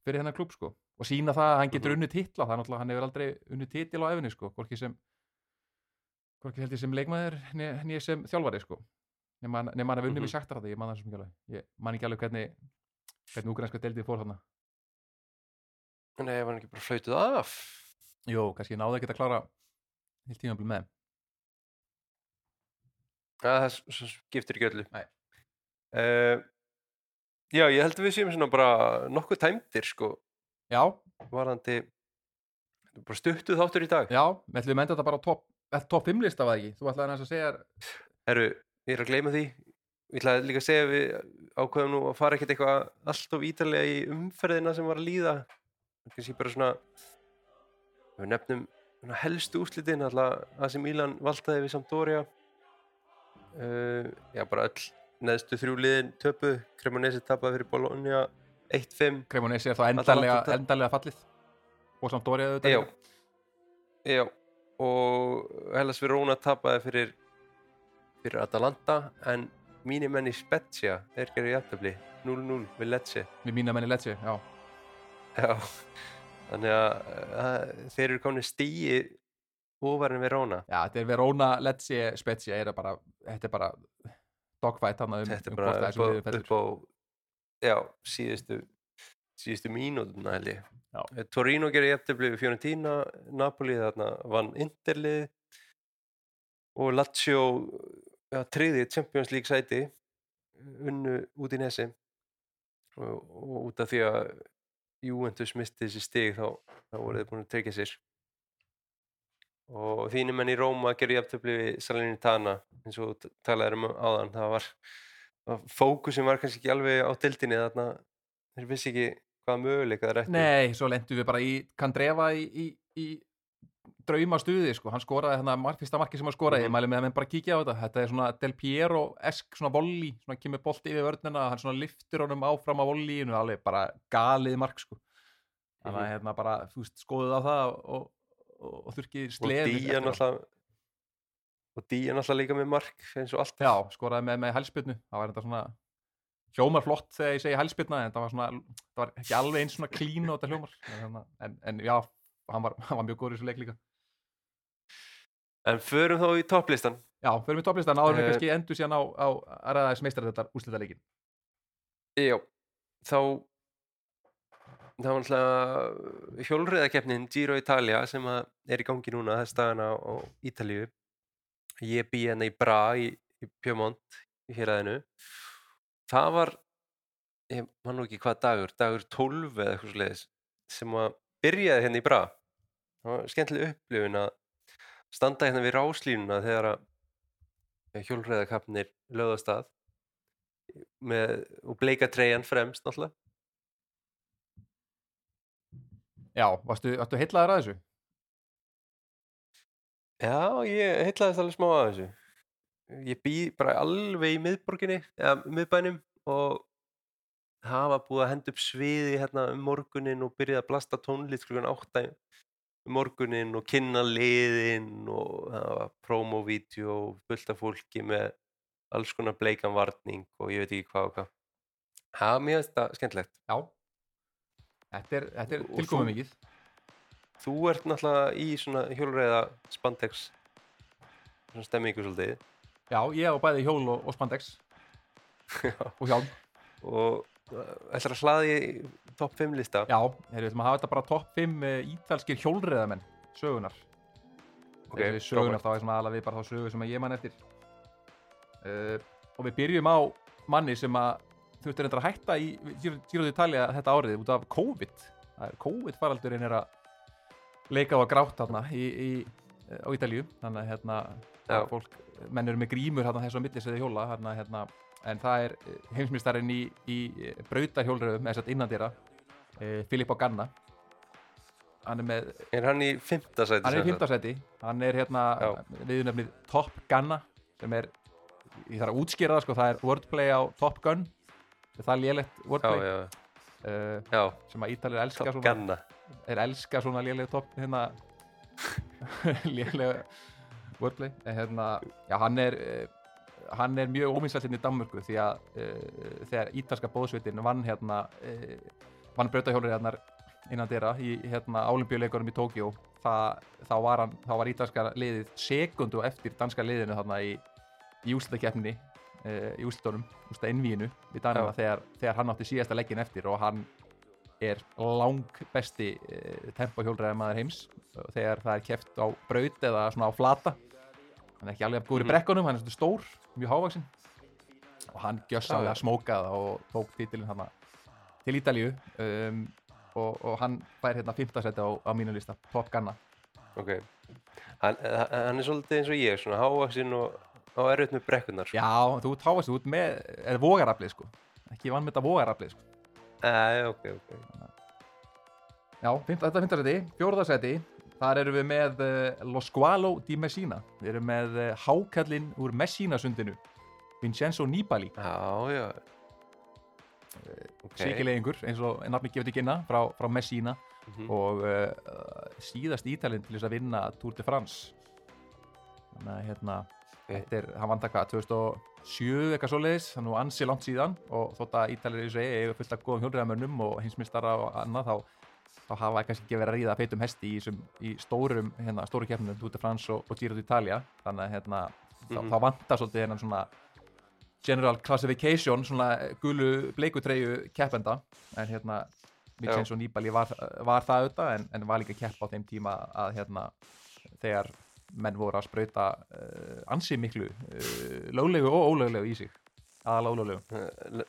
fyrir hennar klúb sko og sína það að hann getur Mhm. unnið titla það er náttúrulega hann hefur aldrei unnið titil á efni sko hvorki sem hvorki held ég sem leikmaður nýja sem þjálfari sko nema hann hann hefur unnið Mhm. við sagt þetta ég man það alveg ég man ekki alveg hvernig hvernig úgrænska deildið fór þarna Nei, var ekki bara flautuð af. jú, kannski náðu ekki að klára heilt tímabli með það skiptir ekki öllu. Uh, já, ég held að við séum svona bara nokkuð tæmdir sko, já, varandi, bara stuttuð þáttur í dag. já, við ætlum við menda þetta bara á topp top 5 lista var það ekki, þú ætlaði næst að segja Herru, ég er að gleyma því. Ég ætlaði líka að segja að við ákveðum nú að fara ekkert eitthvað allt of ítalega í umferðina sem var að líða. Kannski bara svona, við nefnum helstu úrslitin, alltaf AC Milan valtaði við Sampdoria. Uh, já, bara öll neðstu þrjú liðin töpuð. Cremonese tapaði fyrir Bologna 1-5. Cremonese er þá tap- endanlega fallið og samt Dóri auðvitað Já, já, og Hellas Verona tapaði fyrir, fyrir Atalanta en mínir menn í Spezia er gerðið jafntöfli 0-0 við Lecce við mína menni Lecce, já já, þannig að, að þeir eru komin stíi en Verona. Já, þetta er Verona, Lecce, Spezia er bara, þetta er bara dogfight um, þetta er um bara hvort upp á, upp á já, síðustu síðustu mínútuna held ég. Já. Eh, Torino gerði jafntöfli við Fiorentina Napoli þarna vann Interlið. Og Lazio ja, triði Champions League sæti unnu út í nesi og, og út af því að Juventus misti þessi stig þá, þá voru þið búin að tryggja sér. Og þínir menn í Róma gerði jafntöfli við Salernitana eins og þú talaðir um áðan. Það var fókusin var kannski ekki alveg á dildinni þarna. Þeir vissi ekki hvaða möguleika það rætti Nei, svo lendum við bara í Kandreva í, í, í drauma stuði, sko, hann skoraði hérna fyrsta marki sem hann skoraði, ég Mhm. mæli með að menn bara kíkja á þetta, þetta er svona Del Piero-esk svona volley, svona kemur bolti yfir vörnina hann svona liftir honum áfram á volleyinu alveg bara galið mark, sko. Þannig að Mhm. hérna bara, þú veist, skoðuð á það og, og, og þurrki og sleðið Díja náttúrulega og Díja náttúrulega líka með mark eins og alltaf Já, skoraði með, með hælspyrnu það var þetta svona hljómar flott þegar ég segi hælspyrna en það var svona, það var ekki alveg eins svona klín og þetta hljómar. En, en, en já, hann var, <laughs> hann var mjög góður í þessu leik líka. En förum þá í topplistan. Já, fyrir við topplistan áður en Eh, við kannski endur síðan á, á að ræða þessi meistar þetta úslita leikin Já, þá það var náttúrulega hjólriðakeppnin Giro Italia sem er í gangi núna þess dagana á Ítalíu. Ég bý hérna í Bra í, í Pjömont í héræðinu það var ég man nú ekki hvað dagur dagur 12 eða eitthvað sliðis sem að byrjaði hérna í Bra skemmtileg upplifun að standa hérna við ráslínuna þegar að hjólriðakeppnir lögðast að með, og bleika treyjan fremst náttúrulega Já, varstu, varstu heillaður að þessu? Já, ég heitlaðist alveg smá að þessu. Ég bý bara alveg í miðborginni, eða miðbænum og var búið að henda upp sviði hérna um morgunin og byrjaði að blasta tónlít klukkan 8 um morgunin og kynna liðin og það var promovídeó og fullt af fólki með alls konar bleikan varning og ég veit ekki hvað og hvað. Það var mjög skemmtilegt. Já Þetta er, þetta er tilkomið mikið Þú ert náttúrulega í svona hjólreiða spandex svona stemmingu svolítið. Já, ég á bæði hjól og, og spandex <laughs> og hjálm og ætlar að hlaði í topp 5 lista? Já, við ætlum að hafa þetta bara topp 5 uh, ítalskir hjólreðamenn sögunar Ok, Þegar við sögunar þá er svona alveg bara þá sögu sem að ég man eftir. Uh, og við byrjum á manni sem að þurfti reyndar að hætta í Giro d'Italia þetta árið út af COVID. Það er er að leika á að grátt þarna í, í, á Ítalíu. Þannig að hérna fólk, menn eru með grímur hérna þessu á milli sem þið hjóla. Hérna, hérna, en það er heimsmyndstarinn í, í brautarhjólröðum eða satt innan dýra Filippo Ganna. Hann er með Er hann í 5. sæti? hann er í fymtasæti hann er hérna Já. viðnefnið Top Gunna sem er, ég þarf að útskýra það sko, það er wordplay á Top Gun. Það er lélegt Já, wordplay? Já, uh, já, sem að Ítalir elska Top svona, Ganna. Er elska svona léleg top hérna <laughs> léleg wordplay. En hérna, já hann er hann er mjög óminnslegt hérna í Danmörku því að uh, þegar ítalska bóðsveitin vann hérna uh, vann brautahjólur hérna innan dyrra í hérna olimpíuleikunum í Tókjó þá var var ítalska liðið sekundu eftir danska liðinu þarna í, í úslitakeppninni uh, í úslitunum, úslita innvíinu við Já. þegar, þegar hann átti síðasta leggin eftir og hann er lang besti uh, tempóhjólræðamaður heims uh, þegar það er keft á braut eða svona á flata hann er ekki alveg góður í Mhm. brekkunum, hann er svona stór mjög hávaksinn og hann gjössalega Já. smókaði og tók titilin hann til Ítalíu um, og, og hann fær hérna 5. seti á, á mínu lista, Top Gunna Ok Hann, hann er svolítið eins og ég, svona hávaksinn og á erfitt með brekkunar sko. Já, þú ert hávaksinn, þú ert með er vogaraflið sko, ekki vann með þetta vogaraflið sko. Æ, ok, ok Já, þetta er 5. seti, 4. seti þar erum við með uh, Lo Squalo di Messina. Við erum með uh, hákallinn úr Messina sundinu Vincenzo Nibali Já, já. Ok. síkilegingur eins og nafni gefið til kynna frá, frá Messina. Mhm. og uh, síðast ítalinn til þess að vinna Tour de France. Þannig að hérna þetta er, hann vann það hvað, 2007 eitthvað svoleiðis, þannig nú ansi langt síðan. Og þótt að ítalir í segi eiga fullt af góðum hjólriðamönnum og hinsmistara og annað þá, þá hafa kannski ekki verið að ríða feitum hesti í, þessum- í stórum, hérna, stóru keppnum Tour de France og, og Giro d'Italia. Þannig að hérna, þá, Mhm. þá vantar svolítið hennan svona general classification, svona gulu bleikutreyju keppenda. En hérna Vincenzo Nibali var, var það auðvitað en, en var líka að keppa á þeim tíma að hérna þegar menn voru að sprauta uh, ansi miklu uh, löglegu og ólöglegu í sig. Aðalega ólöglegu Eh,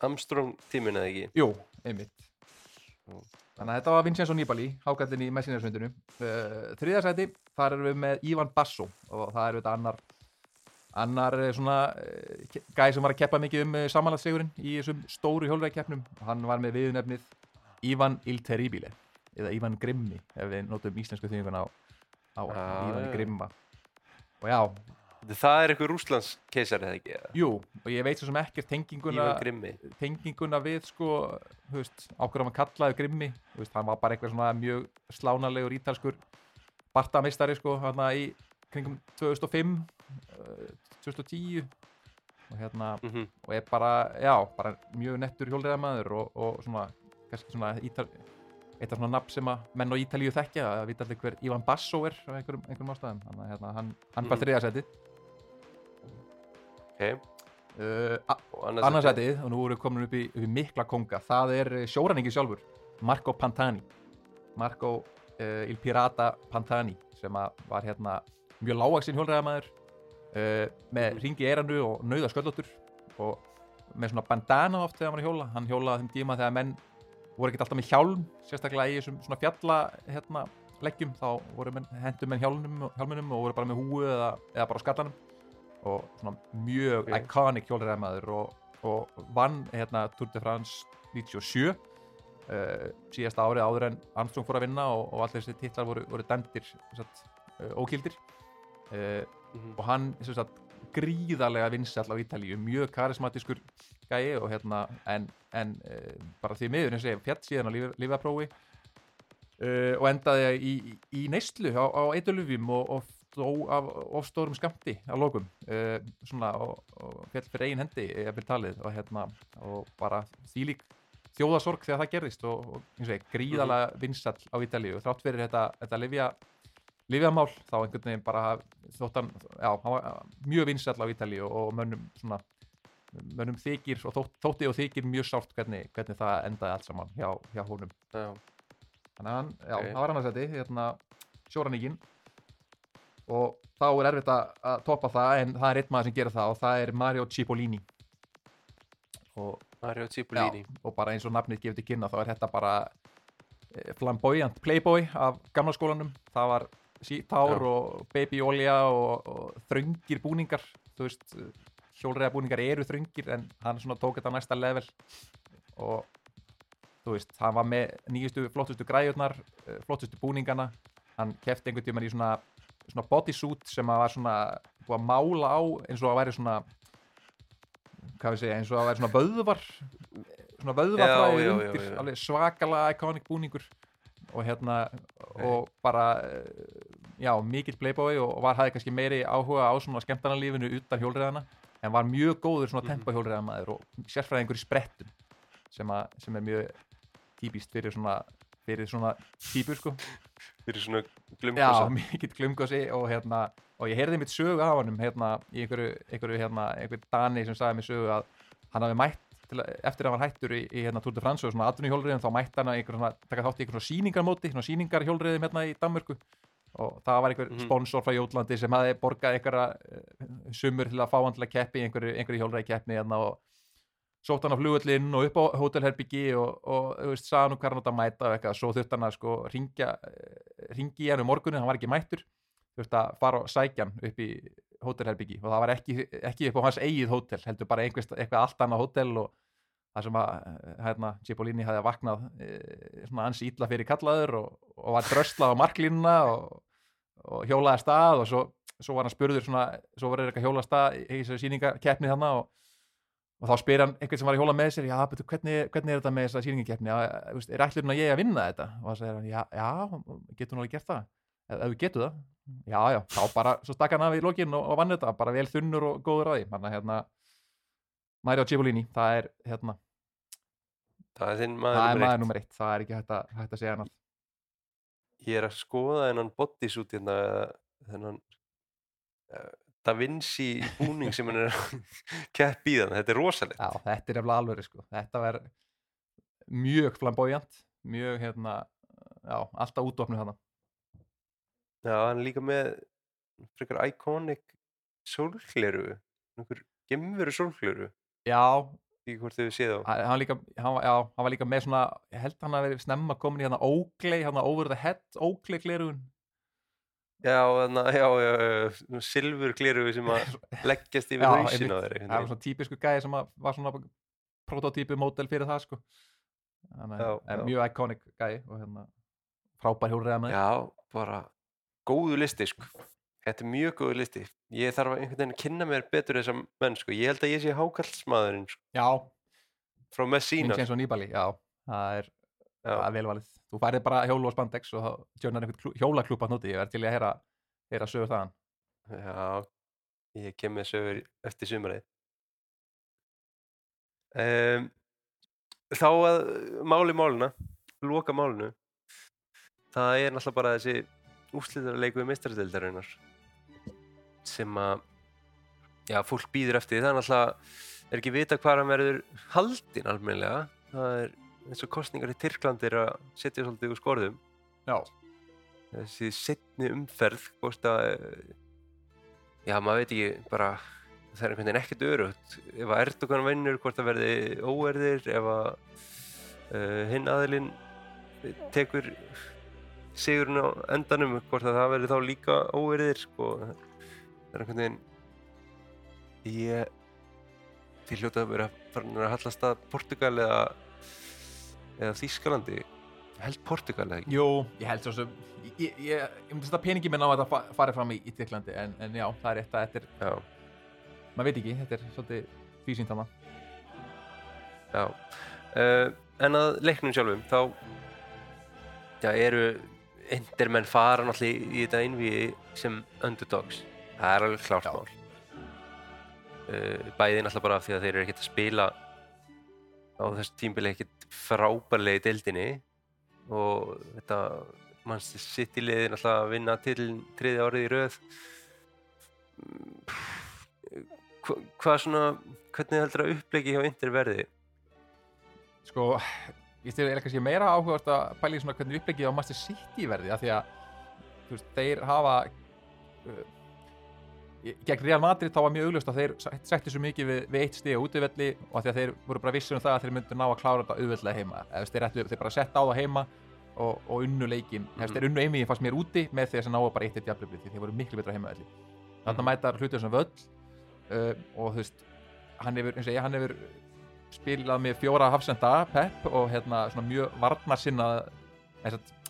Armstrong tíminn eða ekki? Jú, einmitt. Þannig að þetta var Vincenzo Nibali, hákallin í Messinersvindinu uh, Þriðasæti, þar erum við með Ivan Basso og það er auðvitað annar annar eh, svona uh, gæði sem var að keppa mikið um samanlætsegurinn í þessum stóru hjólrækkeppnum hann var með viðnefnið Ivan Il Terribile eða Ivan Grimmi ef við notum íslensku þýðinguna á, á Ivan. Grimma. Og já, Það er eitthvað Rúslands keisar eða ekki? eða? jú, og ég veit svo sem ekkert tenginguna tenginguna við sko, ákveður hann kallaði Grimmi, veist, hann var bara eitthvað svona mjög slánalegur ítalskur bartameistari sko, hann í kringum 2005 uh, 2010 og hérna, Mm og er bara, já, bara mjög nettur hjólreiðamaður og, og svona, kannski svona ítal, eitt af svona nafn sem að menn á Ítalíu þekkja, að vita allir hver Ivan Basso er af einhverjum, einhverjum ástæðum, þannig að hérna, hann, hann Mhm. fær þriðasæti Ok, uh, annars Annarsætið, og nú erum við komin upp í, upp í mikla konga, það er eh, sjóræningi sjálfur, Marco Pantani. Marco uh, Il Pirata Pantani sem var hérna mjög lágaksinn hjólræðamæður uh, með Mhm. ringi í eiranu og nauða sköllóttur og með svona bandana oft þegar hann var að hjóla. Hann hjólaði þeim tíma þegar menn voru ekkert alltaf með hjálm, sérstaklega í þessum svona fjalla hérna, leggjum. Þá voru menn, hendur menn hjálmunum, og voru bara með húu eða, eða bara skallanum og svona mjög Ok. iconic hjólræðamaður og, og vann hérna Tour de France 97 uh, síðasta árið áður en Armstrong fór að vinna og, og allir þessi titlar voru, voru dæmdir satt, uh, ókildir uh, Mhm. og hann sagt, gríðarlega vinsall á Ítalíu, mjög karismatiskur gæi og hérna en, en bara því miður eins og ég fjall síðan á líf, lífaprófi og endaði í, í, í neyslu á, á eitulufjum og, og dó af ofstórum skamti á lokum uh, svona og, og fjall fyrir eigin hendi ég vil talið og hérna og bara þýlík þjóðasorg þegar það gerðist og, og eins og ég, gríðarlega vinsall á Ítalíu. Þrátt fyrir þetta, þetta livja Lífjamál, þá einhvern veginn bara þótt hann, já, hann var mjög vinsall á Ítalíu og mönnum svona mönnum þykir og þótt, þótti og þykir mjög sárt hvernig, hvernig það endaði allt saman hjá, hjá honum. Já, Þannig að hann, já, það var annars þetta, hérna, sjóraníkin og þá er erfitt að, toppa það en það er einn maður sem gerir það og það er Mario Cipollini. Og, Mario já, Cipollini. og bara eins og nafnið gefið til kynna þá er þetta bara eh, flamboyant playboy af gamla skólanum. Það var sítár Já. og babyolja og, og þröngir búningar. Þú veist, hjólreiða búningar eru þröngir en hann svona tók þetta á næsta level. Og þú veist, hann var með nýjustu flottustu græjurnar, eh, flottustu búningana. Hann kefti einhvern tímann í svona svona bodysuit sem að var svona búið að mála á eins og að væri svona hvað við segja, eins og að væri svona vöðvar svona vöðvarfræði Já, já, já, undir já. alveg svakalega iconic búningur og hérna og bara eh, já, mikill playboy og var hafði kannski meiri áhuga á svona skemmtarnalífinu utan hjólreiðana en var mjög góður svona Mhm. tempo hjólreiðamaður og sérfræðingur í sprettum sem, sem er mjög típist fyrir svona fyrir svona típur sko Fyrir svona Já, glumkosa. mikill glumgósi og hérna og ég heyrði mitt sögu af honum hérna í einhverju, einhverju hérna, einhverju Dani sem sagði mér sögu að hann hafi mætt til, eftir að hann var hættur í, í hérna Tour de France og svona atvinnuhjólriðum þá mætti hann að svona, taka þátt í einhver svona sýningarmóti svona sýningarhjólriðum hérna í Danmörku og það var einhver Mhm. sponsor frá Jótlandi sem hafi borgað einhverja uh, sumur til að fá hann til að keppi einhverju, einhverju hjólriði keppni hérna og sótt hann á flugullinn og upp á hótelherbyggi og, og þú veist, sagði hann hvað hann átt að mæta og eitthvað, svo þurfti hann að sko ringja, ringi í hann um morgunin, hann var ekki mættur. Þurfti að fara og sækja hann upp í hótelherbyggi og það var ekki, ekki upp á hans eigið hótel, heldur bara einhvers, eitthvað allt annað hótel og það sem að eh, hérna, Cipollini hafði vaknað e, svona ansi illa fyrir kallaður og, og var dröslað á marklínuna og, og hjólaði stað og svo, svo var hann spurður svona, svo var og þá spyr hann einhvern sem var að hjóla með sér já, betur, hvernig, hvernig er þetta með þessa veist, er ætlurinn að ég að vinna þetta? Og það segir hann, já, já, getur hún alveg gert það. Ef, við getum það. Já, já, þá bara, svo stakk hann af í lokin og, og vann þetta, bara vel þunnur og góður að því. Þannig að hérna Mario Cipollini, það er hérna Það er þinn það maður er nummer maður eitt. það er ekki hægt að, hægt að segja hann Ég er að skoða þennan bodysuit hérna, þennan uh, Da Vinci búning sem hann er að keppi í þann. Þetta er rosalegt. já, þetta er eftir alveg sko, þetta var mjög flamboyant mjög hérna, já, alltaf útofnu þarna Já, hann er líka með frekar iconic sólgleru. Einhver gemveru sólgleru. já, Í hvort þið séð á. hann, hann, líka, hann, já, hann var líka með svona held hann að verið snemma komin í hérna Oakley, hérna over the head Oakley glerugun Já, að, já, já, já, silfur gleru sem að <laughs> leggjast yfir Já, hausin á þeir. það var svona típisku gæði sem var svona prototípu mótel fyrir það sko Þannig, Já, en já. mjög iconic gæði og hérna frábær hjólreiða með Já, bara góðu listi, sko. Þetta er mjög góður listi. Ég þarf einhvern veginn að kynna mér betur þessa menn, sko. Ég held að ég sé hákallsmaðurinn, sko, Já, frá Messina. Vincenzo Nibali, já, það er, Já. Það er velvalið. Þú færið bara hjólu og spandex og þá tjónar einhvern klú- hjólaklúb að núti, ég verð til í að heyra, heyra sögur þaðan. Já, ég kem með sögur eftir sumarið. Um, þá að máli máluna, loka málinu, það er náttúrulega bara þessi úrslitaleiku við meistaradeildarinnar sem að, já, fólk býður eftir. Það er náttúrulega, er ekki vita hvað hann verður haldinn almennilega. Það er eins og kostningar í Tyrklandi er að setja svolítið úr skorðum. Já, Þessi setni umferð, hvort að, eh, já, maður veit ekki, bara, það er einhvern veginn ekkert örugt. Ef að Erdogan vinnur, hvort það verði óerðir, ef að uh, hinn aðilinn tekur sigurinn á endanum, hvort að það verði þá líka óerðir, sko. Það er einhvern veginn, ég, því hljóta að vera farin að hallast að Portugal eða, eða Þýskalandi. Ég held Portugal eða ekki. jú, ég held svo sem, ég, ég, ég, ég myndi setja peningi minn á að það farið fram í, Tyrklandi, en, en já, það er rétt að þetta er, Já. maður veit ekki, þetta er svolítið tvísýnt þarna. Já, uh, en að leiknum sjálfum, þá já, eru Indermenn fara náttúrulega í þetta einvíi sem underdogs. Það er alveg klárt Já. mál. Uh, bæði náttúrulega bara af því að þeir eru ekkert að spila á þessu tímbili ekkert frábærlega í deildinni og þetta mannstu sitt í liði náttúrulega að vinna til þriðja árið í röð. Hva, hvað svona, hvernig heldur að upplegi hjá Inder verði? Sko, ég styrir eða kannski meira áhugast að pæla í svona hvernig upplegið á Master City verði, af því að, veist, þeir hafa, uh, í- gegn Real Madrid þá var mjög augljóst að þeir sætt- sættu svo mikið við, við eitt stig á útivelli og því að þeir voru bara vissir um það að þeir myndu ná að klára þetta auðveldlega heima. Eða, þeir, ættu, þeir bara sett á það heima og, og unnu leikin, mm Mhm. þeir unnu einvið fannst mér úti með þess að ná bara eitt eitt jafnlefli því þeir voru miklu betra heimavelli. Þarna Mhm. mætar hlutur sem völl uh, og þú veist, hann hefur, eins og ég, hann hefur spilað með fjóra hafsenda, Pep og hérna svona mjög varnarsinnað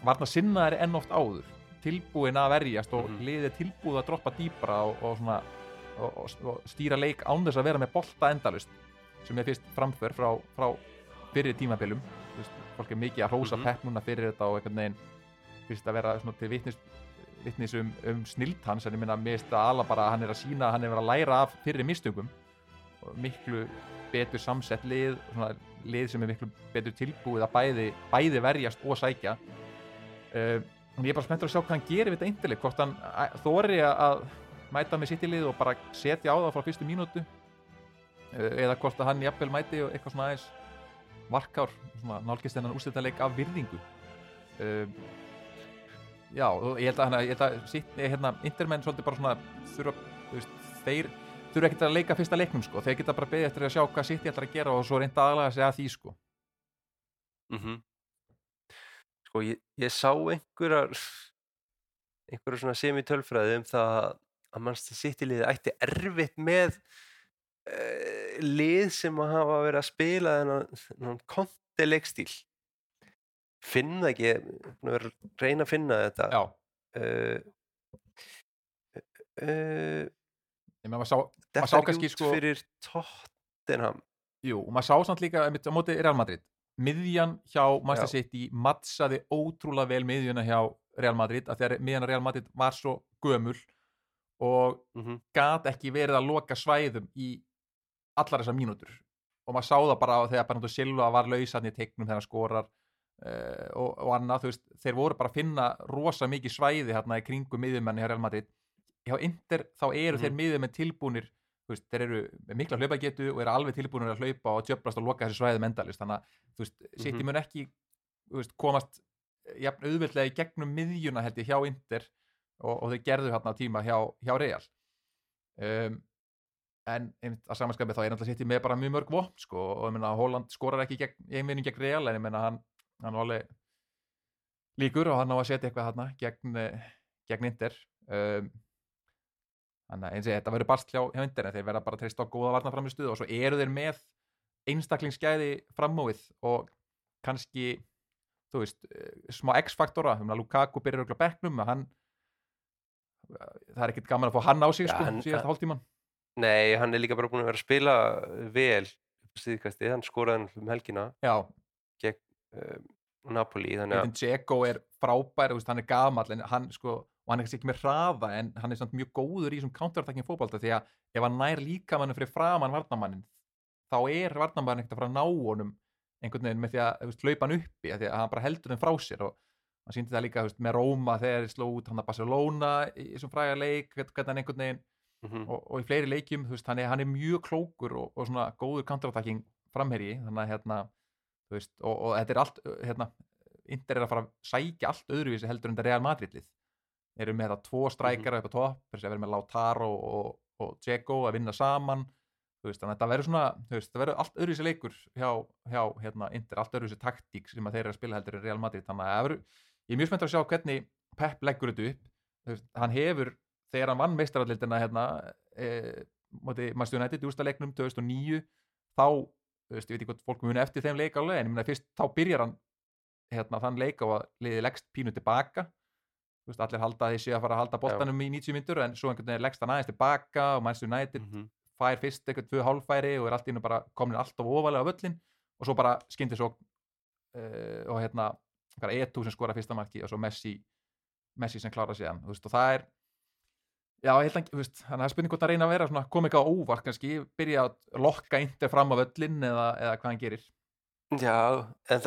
varnarsinnaðar enn oft áður tilbúin að verjast og Mhm. liðið tilbúið að droppa dýpra og, og svona og, og, stýra leik án þess að vera með bolta endalust sem er fyrst framför frá, frá fyrir tímabilum fólk er mikið að hrósa Mhm. Pep núna fyrir þetta og einhvern veginn fyrst að vera svona til vitnis, vitnis um, um snild hans en ég minna finnst að ala bara hann er að sína að hann er að læra af fyrir mistöngum og miklu betur samsett lið svona lið sem er miklu betur tilbúið að bæði, bæði verjast og sækja og ég er bara spenntur að sjá hvað hann gerir við þetta eindileg, hvort hann þori að mæta með sitt í lið og bara setja á það frá fyrstu mínútu uh, eða hvort að hann jafnvel mæti og eitthvað svona aðeins varkár, svona nálgist þennan úrstættaleik af virðingu. Uh, já, ég held að, hana, að sitt, hérna, intermenn svolítið bara svona þurfa, veist, þeir þurfa ekkert að leika fyrsta leiknum sko, þeir geta bara beðið eftir að sjá hvað sitt ég ætlar að gera og svo reynda aðlaga sig að því sko. Mm Sko, ég, ég sá einhverjar einhverjar svona semitölfræði um það að mannstu sitt í liði ætti erfitt með uh, lið sem að hafa verið að spila þennan, þennan konti leikstíl. Finn það ekki reyna að finna þetta. Já, uh, uh, maður sá þetta sá er út sko- fyrir Tottenham. Jú, og maður sá samt líka á móti Real Madrid miðjan hjá Manchester. City mattsaði ótrúlega vel miðjuna hjá Real Madrid að þegar miðjan Real Madrid var svo gömul og mm gat ekki verið að loka svæðum í allar þessar mínútur og maður sá það bara þegar Bernardo Silva var lausan í teiknum þegar skorar uh, og, og annað, þú veist, þeir voru bara að finna rosa mikið svæði hérna í kringum miðjumenni hjá Real Madrid hjá Inter þá eru Mhm. þeir miðjumenn tilbúnir þú veist, þeir eru mikla hlaupagetu og eru alveg tilbúinir að hlaupa og tjöflast og loka þessu svæðum endalist þannig að þú veist, City Mhm. mun ekki veist, komast jafn auðveldlega í gegnum miðjuna held ég hjá Inter og, og þau gerðu hérna tíma hjá, hjá Real. Um, en einmitt að samanskapið þá er náttúrulega City með bara mjög mörg vopn sko, og ég meina Holland skorar ekki gegn, í einvinning gegn Real en ég meina hann, hann var alveg líkur og hann á að setja eitthvað hérna gegn, eh, gegn Inter. Um, þannig að eins og þetta verður barst hjá, hjá Inter en þeir verða bara að treysta á góða varna fram í stuð og svo eru þeir með einstaklingsgæði framúið og kannski þú veist, eh, smá X-faktora um að Lukaku byrjar bekknum að hann það er ekkert gaman að fá hann á sig sko, hann- síðast hálftíman Nei, hann er líka bara búin að vera að spila vel síðkastið, hann skoraði um helgina já, um, Napoli, þannig Edin Dzeko er frábær, veist, hann er gamall en hann sko, og hann er kannski ekki með hraða en hann er samt mjög góður í þessum counter-attacking fótbolta því að ef hann nær líka mann fyrir framann varnamannin þá er varnamann ekkert að fara að ná honum einhvern veginn með því að veist, hlaupa hann uppi því að hann bara heldur þeim frá sér og hann síndi það líka veist, með Róma þegar þeir sló út hann að Barcelona í þessum fræga leik hvernig hann einhvern veginn mm og, og í fleiri leikjum, veist, hann er, hann er mjög klókur og, og svona góður counterattacking framherji, þannig að hérna og, og þetta er allt, hérna Inter er að fara að sækja allt öðruvísi heldur þetta Real Madrid-lið eru með þetta tvo strækara upp á topp þess að vera með Lautaro og, og Dzeko að vinna saman veist, þannig að þetta verður svona, veist, það verður allt öðruvísi leikur hjá, hjá hérna, Inter, allt öðruvísi taktík sem að þeir eru að spila heldur en Real Madrid þannig að verður, ég er mjög spennt að sjá hvernig Pep leggur þetta upp, veist, hann hefur þegar hann vann meistarallildina hérna, e, Master United í úrstaleiknum 2009 þá, ég veit ekki hvort fólk muni eftir þeim leik alveg, en fyrst þá byrjar hann hérna, þann leik á að liði leggst pínu tilbaka veist, allir halda þeir séu að fara að halda boltanum í 90 myndur en svo einhvern veginn leggst hann aðeins tilbaka og Master United -hmm. fær fyrst eitthvað tvö hálfæri og er allt í einu bara komin alltaf ofalega á völlin og svo bara skyndi svo uh, og hérna E2 sem skora fyrsta marki og svo Messi Messi sem klára síðan þú veist, og það er já, ég held að, þú veist, þannig að er spurning hvort að reyna að vera á óvart kannski, byrja að lokka índir fram á völlin eða, eða hvað hann gerir Já, en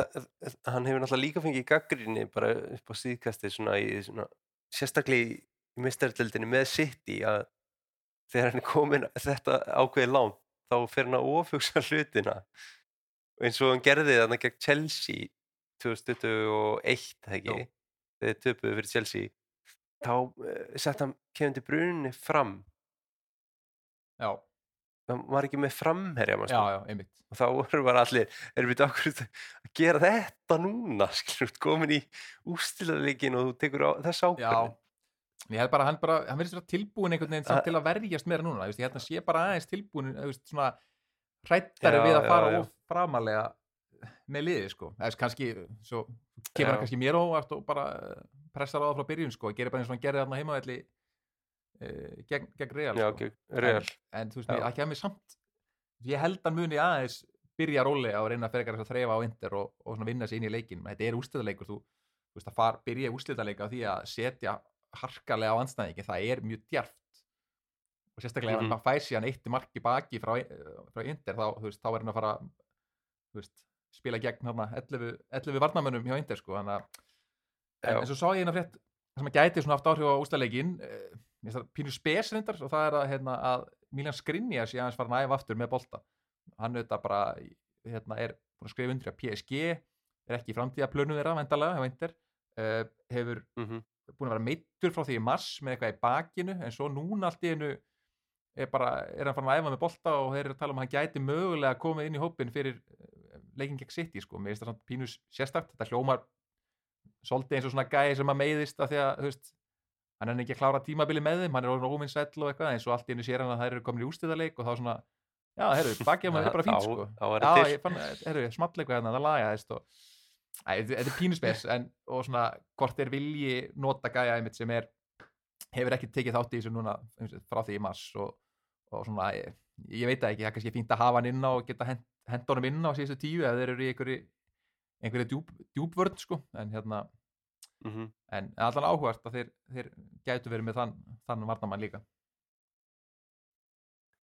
hann hefur náttúrulega líka fengið gaggrinni bara upp á síðkastið svona í svona, sérstaklega í mistaröldinni með City að þegar hann er komin þetta ákveði lán þá fer hann að ofugsa <laughs> hlutina. Eins og hann gerði þarna gegn Chelsea 2021, það ekki Jú. þegar þið töpuðu fyrir Chelsea þá uh, sett hann Kevin De Bruyne fram. Já, var ekki með framherja já, já, og þá voru bara allir erum við okkur að gera þetta núna <laughs> skilur, komin í ústilaleikin og þú tekur á, þess Já, ákvörðin ég held bara hann bara, hann vera tilbúin einhvern veginn samt til að verjast meira núna, ég held að sé bara aðeins tilbúin, svona hrættari við að fara of framalega með liði, sko, eða kannski svo kemur hann kannski mér óvart og bara eh, pressar á það frá byrjun, sko, gerir bara eins og hann gerði þarna heimavelli uh, gegn, gegn Real, já, sko. Real en, en þú veist, það kemur samt ég held hann muni aðeins byrja rólega og reyna að ferja að þreifa á Inter og, og vinna sér inn í leikin menn þetta er úrslitaleikur, þú, þú veist að far, byrja úrslitaleikur á því að setja harkalega á anstæðingi, það er mjög djarft. Og sérstaklega Mhm. ef hann fær síðan eitt marki baki frá, frá Inter þá, veist, þá er hann að fara veist, spila gegn hana, 11, 11 varnamönnum hjá Inter sko, að en, en svo sá ég eina frétt sem að gæti svona haft áhrif á úrslitaleikin eh, mér finnst það pínu spes reyndar og það er að, hérna, að Milan Skriniar sé aðeins fara að æfa aftur með bolta. Hann auðvitað bara hérna, er búin að skrifa undir að PSG er ekki í framtíðaplönum þeirra vendalega uh, hefur mm búin að vera meittur frá því í mars með eitthvað í bakinu en svo núna allt í einu er, bara, er hann farin að æfa með bolta og þeir eru að tala um að hann gæti mögulega komið inn í hópin fyrir eh, leikinn gegn City sko, mér finnst það samt pínus sérstakt. Þetta hljómar svolítið eins og svona gæði sem að meiðist af því að þú veist, hann er ekki að klára tímabili með þeim hann er orðin óvinnsæll og eitthvað eins og allt í einu sér hann að þær eru komin í ústíðarleik og þá svona já, herru, bakið hann <laughs> er bara fínt sko. þá Já, ég fann, herru, smalleikur hérna, það lagaðist og Æ, þetta er pínuspes en, og svona, hvort er vilji nota gæja einmitt sem er hefur ekki tekið þátt í þessu núna og frá því í mars og, og svona, ég, ég veit ekki, það er kannski fínt að hafa hann inn á og geta hent honum inn á síðustu tíu ef þeir eru í einhverju djúpvörn sko en hérna, mm en allan áhugast að þeir, þeir gætu verið með þann, þann varnamann líka?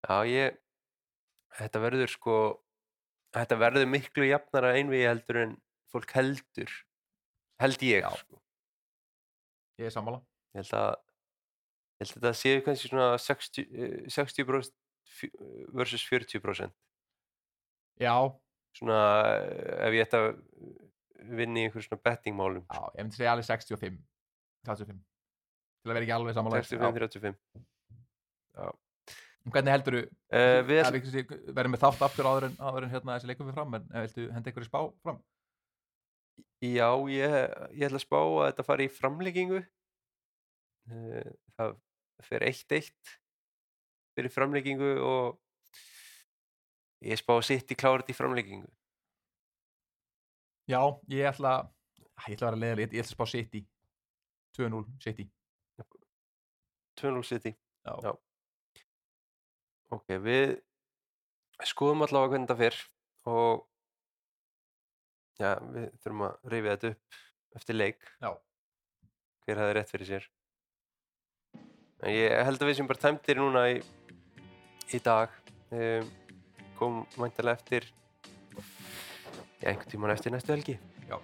Já, ég þetta verður sko þetta verður miklu jafnara einvigi heldur en fólk heldur held ég Já. sko. ég er sammála. Ég held að ég held að þetta séu kannski svona 60, eh, 60% fjö- versus 40% já, svona eh, ef ég ætti að vinna í einhver svona bettingmálum já, ég myndi segja alveg 65 35 til að vera ekki alveg sammála 65-35 Hvernig heldur þú, uh, við við verðum með þátt aftur áður en, áður en hérna, þessi leikum við fram, en eh, viltu henda einhverju spá fram? Já, ég, ég ætla að spá að þetta fari í framleggingu. Eh, Það fer 1-1 fyrir framleggingu og ég spá að sitt í klárat í framleggingu. Já, ég ætla, ég ætla að vera leðileg, ég, ætla að spá City, 2-0 City. 2-0 City Já. Já. ok, við skoðum allavega hvernig þetta fyrr og já, við þurfum að rifja þetta upp eftir leik Já. hver hafði rétt fyrir sér en ég held að við sem bara tæmtir núna í, í dag um, kom mæntalega eftir einhvern tímann eftir næstu helgi Já.